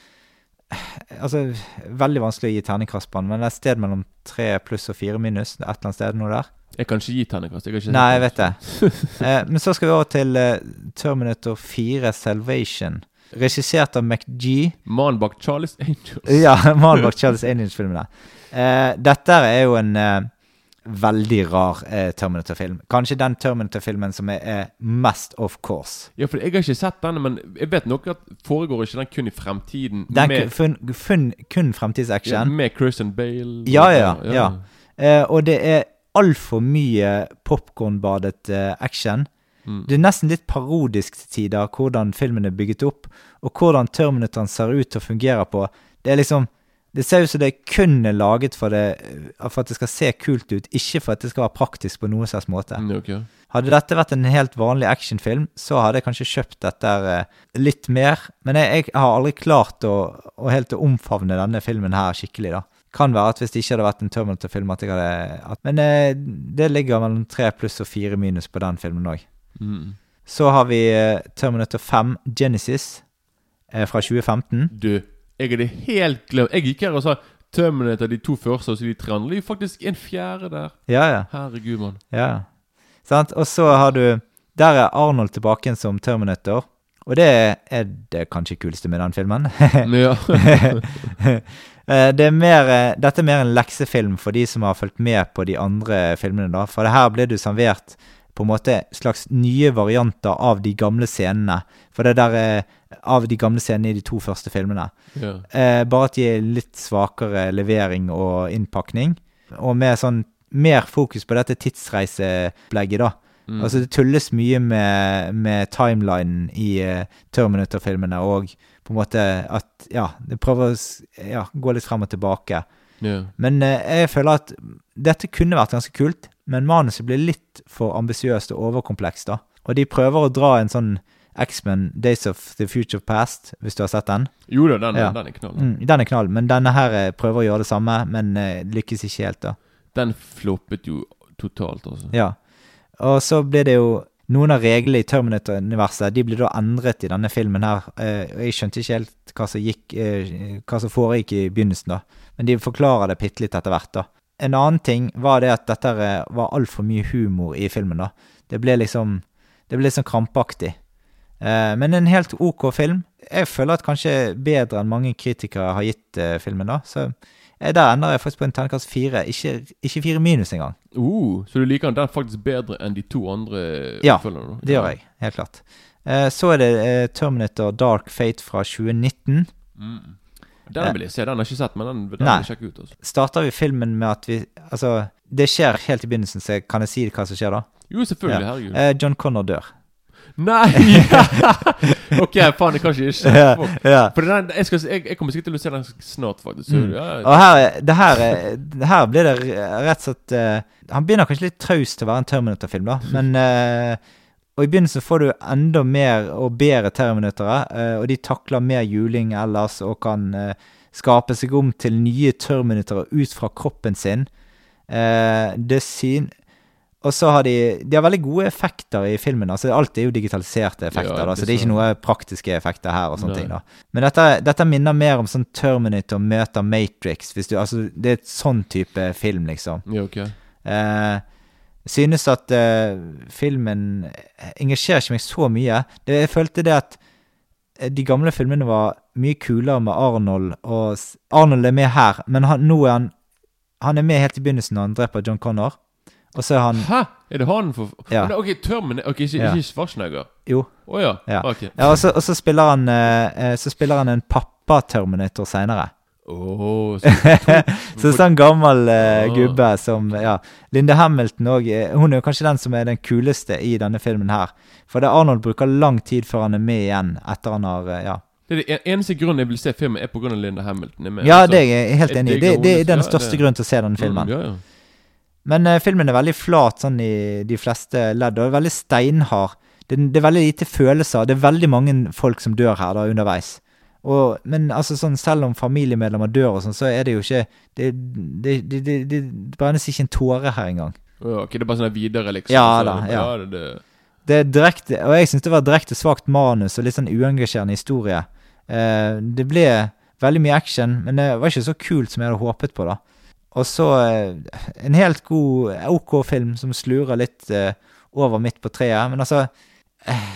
altså, veldig vanskelig å gi terningkast på den, men det er et sted mellom tre pluss og fire minus. Et eller annet sted nå der. Jeg kan ikke gi terningkast. Nei, jeg vet det. Eh, men så skal vi over til eh, Terminator 4 Salvation. Regissert av McG. Mannen bak Charlies Angels. Ja, mannen bak Charlies Angels-filmene. Eh, dette er jo en eh, veldig rar eh, Terminator-film. Kanskje den Terminator-filmen som er, er mest off course. Ja, for jeg har ikke sett denne, men jeg vet nok at foregår ikke den kun i fremtiden. Den med, kun, kun, kun ja, fremtidsaction. med Christian Bale. Ja, ja, ja. Eh, og det er altfor mye popkornbadet eh, action. Mm. Det er nesten litt parodisk til tider hvordan filmen er bygget opp, og hvordan Terminatoren ser ut til å fungere på. Det er liksom Det ser ut som det kun er laget for, det, for at det skal se kult ut, ikke for at det skal være praktisk på noen slags måte. Mm, okay. Hadde dette vært en helt vanlig actionfilm, så hadde jeg kanskje kjøpt dette eh, litt mer. Men jeg, jeg har aldri klart å, å helt omfavne denne filmen her skikkelig, da. Kan være at hvis det ikke hadde vært en Terminator-film at jeg hadde at, Men eh, det ligger mellom tre pluss og fire minus på den filmen òg. Mm. Så har vi eh, Terminator 5 Genesis eh, fra 2015. Du, jeg hadde helt glemt Jeg gikk her og sa Terminator, de to første, og så de tre andre. Det er jo faktisk en fjerde der. Ja, ja. Herregud, mann. ja. Sant? Og så har du Der er Arnold tilbake igjen som Terminator. Og det er det kanskje kuleste med den filmen. Ja. Eh, det er mer, eh, dette er mer en leksefilm for de som har fulgt med på de andre filmene. da. For det her ble du servert på en måte slags nye varianter av de gamle scenene. For det der er av de gamle scenene i de to første filmene. ja. Eh, bare at de er litt svakere levering og innpakning. Og med sånn mer fokus på dette tidsreiseopplegget, da. Mm. Altså Det tulles mye med, med timelinen i uh, Terminator-filmene, og på en måte at Ja, det prøver å ja, gå litt frem og tilbake. Yeah. Men uh, jeg føler at dette kunne vært ganske kult, men manuset blir litt for ambisiøst og overkomplekst, da. Og de prøver å dra en sånn X-Men Days of the Future Past, hvis du har sett den. Jo da, den, Ja. den er knall. Mm, den er knall, men denne her eh, prøver å gjøre det samme, men uh, lykkes ikke helt, da. Den floppet jo totalt, altså. Ja. Og så blir det jo noen av reglene i Terminator-universet de blir da endret i denne filmen her. Eh, og jeg skjønte ikke helt hva som, gikk, eh, hva som foregikk i begynnelsen, da. Men de forklarer det bitte litt etter hvert, da. En annen ting var det at dette eh, var altfor mye humor i filmen, da. Det ble liksom Det ble sånn krampaktig. Men en helt OK film. Jeg føler at kanskje bedre enn mange kritikere har gitt filmen, da. Så der ender jeg faktisk på en terningkast fire. Ikke, ikke fire minus engang. Uh, så du liker den faktisk bedre enn de to andre Ja, oppfølgerne, da? Det gjør jeg, helt klart. Eh, så er det eh, Terminator Dark Fate fra 2019. Den vil jeg se. Den har jeg ikke sett, men den, den vil jeg sjekke ut. Også. Starter vi filmen med at vi Altså, det skjer helt i begynnelsen, så kan jeg si hva som skjer da? Jo, selvfølgelig. Ja. Herregud. Eh, John Connor dør. Nei! ok, faen, det kan ikke ikke. Ja, ja. For den, jeg, skal, jeg, jeg kommer sikkert til å se den snart, faktisk. Mm. ja, Og her, er- det her, er- det her blir det rett og slett uh, Han begynner kanskje litt traust til å være en Terminator-film, da, men uh, Og i begynnelsen får du enda mer og bedre Terminatorer, uh, og de takler mer juling ellers og kan skape seg om til nye Terminatorer ut fra kroppen sin. Eh, det syn... Og så har de De har veldig gode effekter i filmen. altså Alt er jo digitaliserte effekter, Ja, da, så det er ikke noe praktiske effekter her. og sånne Nei. ting da Men dette, dette minner mer om sånn Terminator møter Matrix. Hvis du, altså Det er et sånn type film, liksom. ja, ok. Eh, synes at eh, filmen engasjerer ikke meg så mye. Det, jeg følte det at eh, de gamle filmene var mye kulere med Arnold, og Arnold er med her, men han, nå er han Han er med helt i begynnelsen når han dreper John Connor, og så er han Hæ? Er det han for Ja. Men, Ok, Terminator Ok, ikke, Ja. ikke Schwarzenegger. Jo. Å ja. Ja. Ok. Ja, og så, og så spiller han eh, eh, Så spiller han en pappa-Terminator seinere. Åh, så, Så sånn gammel eh, Ah. gubbe som Ja. Linda Hamilton òg. Hun er jo kanskje den som er den kuleste i denne filmen her. For det Arnold bruker lang tid før han er med igjen, etter han har eh, Ja, det er det eneste grunnen jeg vil se filmen, er av Linda Hamilton. Er med, ja altså. det er jeg helt enig i. Det, det er den ja, største det- grunnen til å se denne filmen. Mm, ja, ja. Men eh, filmen er veldig flat sånn i de fleste ledd, og er veldig steinhard. Det, det er veldig lite følelser. Det er veldig mange folk som dør her da underveis. Og, men altså sånn, selv om familiemedlemmer dør og sånn, så er det jo ikke Det, det, det, det, brennes ikke en tåre her engang. Ja, ok, det er bare sånn videre, liksom. Ja da, ja. Det er direkte, og jeg syns det var direkte svakt manus og litt sånn uengasjerende historie. Eh, det ble veldig mye action, men det var ikke så kult som jeg hadde håpet på, da. Og så eh, en helt god, OK film som slurer litt eh, over midt på treet. Men altså eh,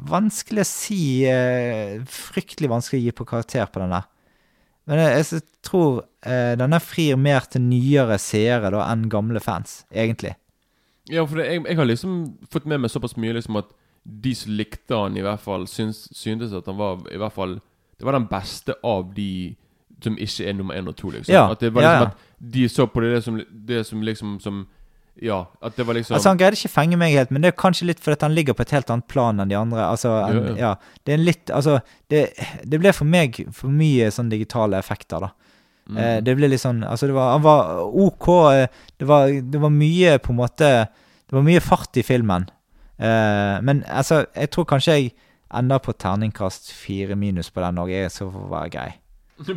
Vanskelig å si. Eh, fryktelig vanskelig å gi på karakter på den der. Men jeg, tror eh, denne frir mer til nyere seere da enn gamle fans, egentlig. Ja, for det, jeg, jeg har liksom fått med meg såpass mye liksom at de som likte han, i hvert fall syntes at han var i hvert fall Det var den beste av de som ikke er nummer én og to, liksom. Ja, At det var liksom ja. at de så på det som, det som liksom som Ja, at det var liksom Altså Han greide ikke fenge meg helt, men det er kanskje litt fordi han ligger på et helt annet plan enn de andre. Altså, en, Ja, ja. ja. Det er en litt Altså, det, det ble for meg for mye sånn digitale effekter, da. Mm. Eh, det ble litt sånn Altså, det var, han var OK. eh, Det var, det var mye på en måte Det var mye fart i filmen. Eh, men altså, jeg tror kanskje jeg ender på terningkast fire minus på den òg, så får være grei.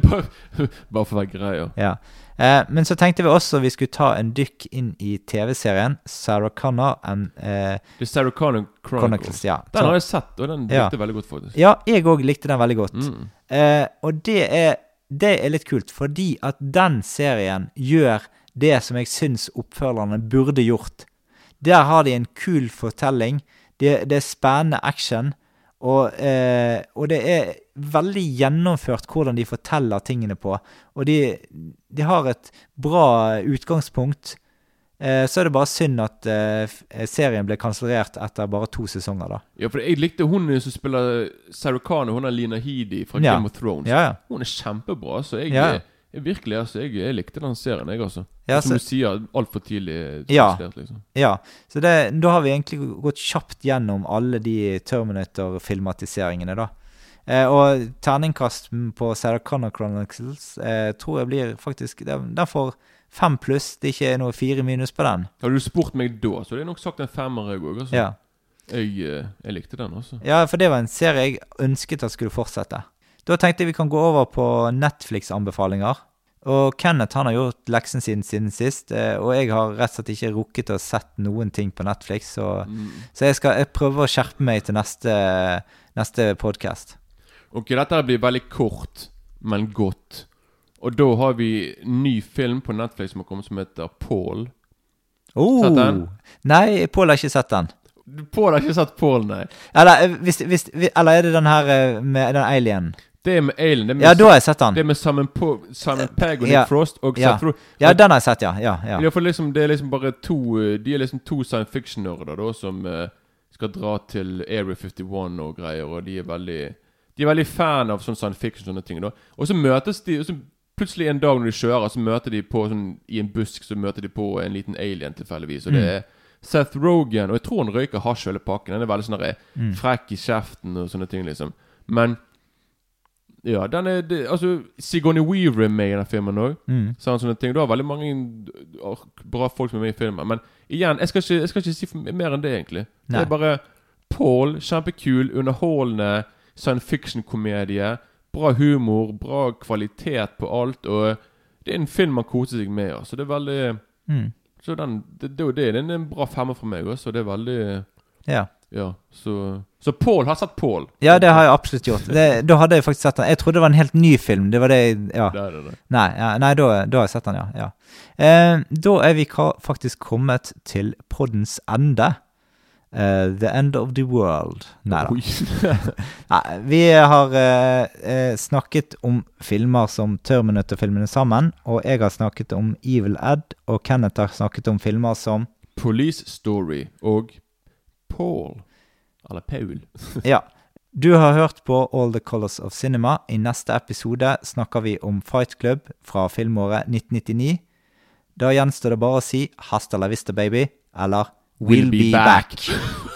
Bare, bare for å være grei, ja. Ja. Eh, men så tenkte vi også vi skulle ta en dykk inn i TV-serien Sarah Connor and eh, er Sarah Connor Chronicles. Chronicles. Ja. Den Så- har jeg sett, og den likte jeg veldig godt, faktisk. Ja, jeg òg likte den veldig godt. Mm. Eh, og det er, det er litt kult, fordi at den serien gjør det som jeg syns oppfølgerne burde gjort. Der har de en kul fortelling. Det, det er spennende action. Og, eh, og det er veldig gjennomført hvordan de forteller tingene på. Og de, de har et bra utgangspunkt. Eh, så er det bare synd at eh, serien ble kansellert etter bare to sesonger, da. Ja, for jeg likte hun som spiller Sarah Connor, hun er Lina Heedy fra Ja. Game of Thrones. Ja, ja. Hun er kjempebra, så jeg, Ja. Virkelig, altså, jeg, jeg likte den serien, jeg, altså. Ja, som du sier, altfor tidlig Ja. liksom. Ja, så det, da har vi egentlig gått kjapt gjennom alle de Terminator-filmatiseringene, da. Eh, og terningkast på Sarah Connor Chronicles eh, tror jeg blir faktisk Den, den får fem pluss. Det er ikke noe fire minus på den. Hadde du spurt meg da, så hadde jeg nok sagt en femmer, jeg òg. Altså. Ja. Jeg, eh, jeg likte den, også. ja, for det var en serie jeg ønsket at skulle fortsette. Da tenkte jeg vi kan gå over på Netflix-anbefalinger. Og Kenneth han har gjort leksen sin siden sist, eh, og jeg har rett og slett ikke rukket å sett noen ting på Netflix, så, så jeg skal jeg prøver å skjerpe meg til neste, neste podkast. Ok, dette blir veldig kort, men godt. Og da har vi ny film på Netflix som har kommet som heter Paul. Oh, Sett den? Nei, Paul har ikke sett den. Paul har ikke sett Paul, nei. Eller, eh, hvis, hvis, eller er det den her eh, med den alien? Det er med Alien. Det er med, Ja, da har jeg sett den. det er med Simon, po Simon Pegg og Nick Ja. Frost og Ja. Seth. Ja, den har jeg sett, ja. ja, ja. Ja, liksom, det er liksom bare to eh, De er liksom to science fiction-nerder da som uh, skal dra til Area 51 og greier, og de er veldig De er veldig fan av sånn science fiction og sånne ting. da Og så møtes de og så Plutselig en dag når de kjører, så møter de på sånn I en busk så møter de på en liten alien tilfeldigvis, og det er Seth Rogan, og jeg tror han røyker hasj hele pakken. Han er veldig sånn mm. frekk i kjeften og sånne ting, liksom. Men ja, den er det, Altså, Sigourney Weaver er med i den filmen òg. Mm. Sånn, sånne ting. Du har veldig mange uh, bra folk som er med i filmen. Men igjen, jeg skal ikke, jeg skal ikke si mer enn det, egentlig. Nei. Det er bare Paul, kjempekul, underholdende science fiction-komedie. Bra humor, bra kvalitet på alt. Og det er en film man koser seg med. Altså. Det er veldig Mm. Så den, det, det, det. Er en bra femmer for meg også. Det er veldig ja. Ja, så Så Paul har sett Paul. Ja, det har jeg absolutt gjort. Det, da hadde jeg faktisk sett den. Jeg trodde det var en helt ny film. Det var det jeg Ja. Det er det. Nei, ja, nei da, da har jeg sett den, ja. ja. Eh, da er vi faktisk kommet til poddens ende. Uh, the end of the world. Nei da. Nei, vi har uh, eh, snakket om filmer som Terminator-filmene sammen, og jeg har snakket om Evil Ed, og Kenneth har snakket om filmer som Police Story og Paul. Eller Paul. Ja. Du har hørt på All the Colors of Cinema. I neste episode snakker vi om Fight Club fra filmåret 1999. Da gjenstår det bare å si hasta la vista, baby, eller We'll, be, back.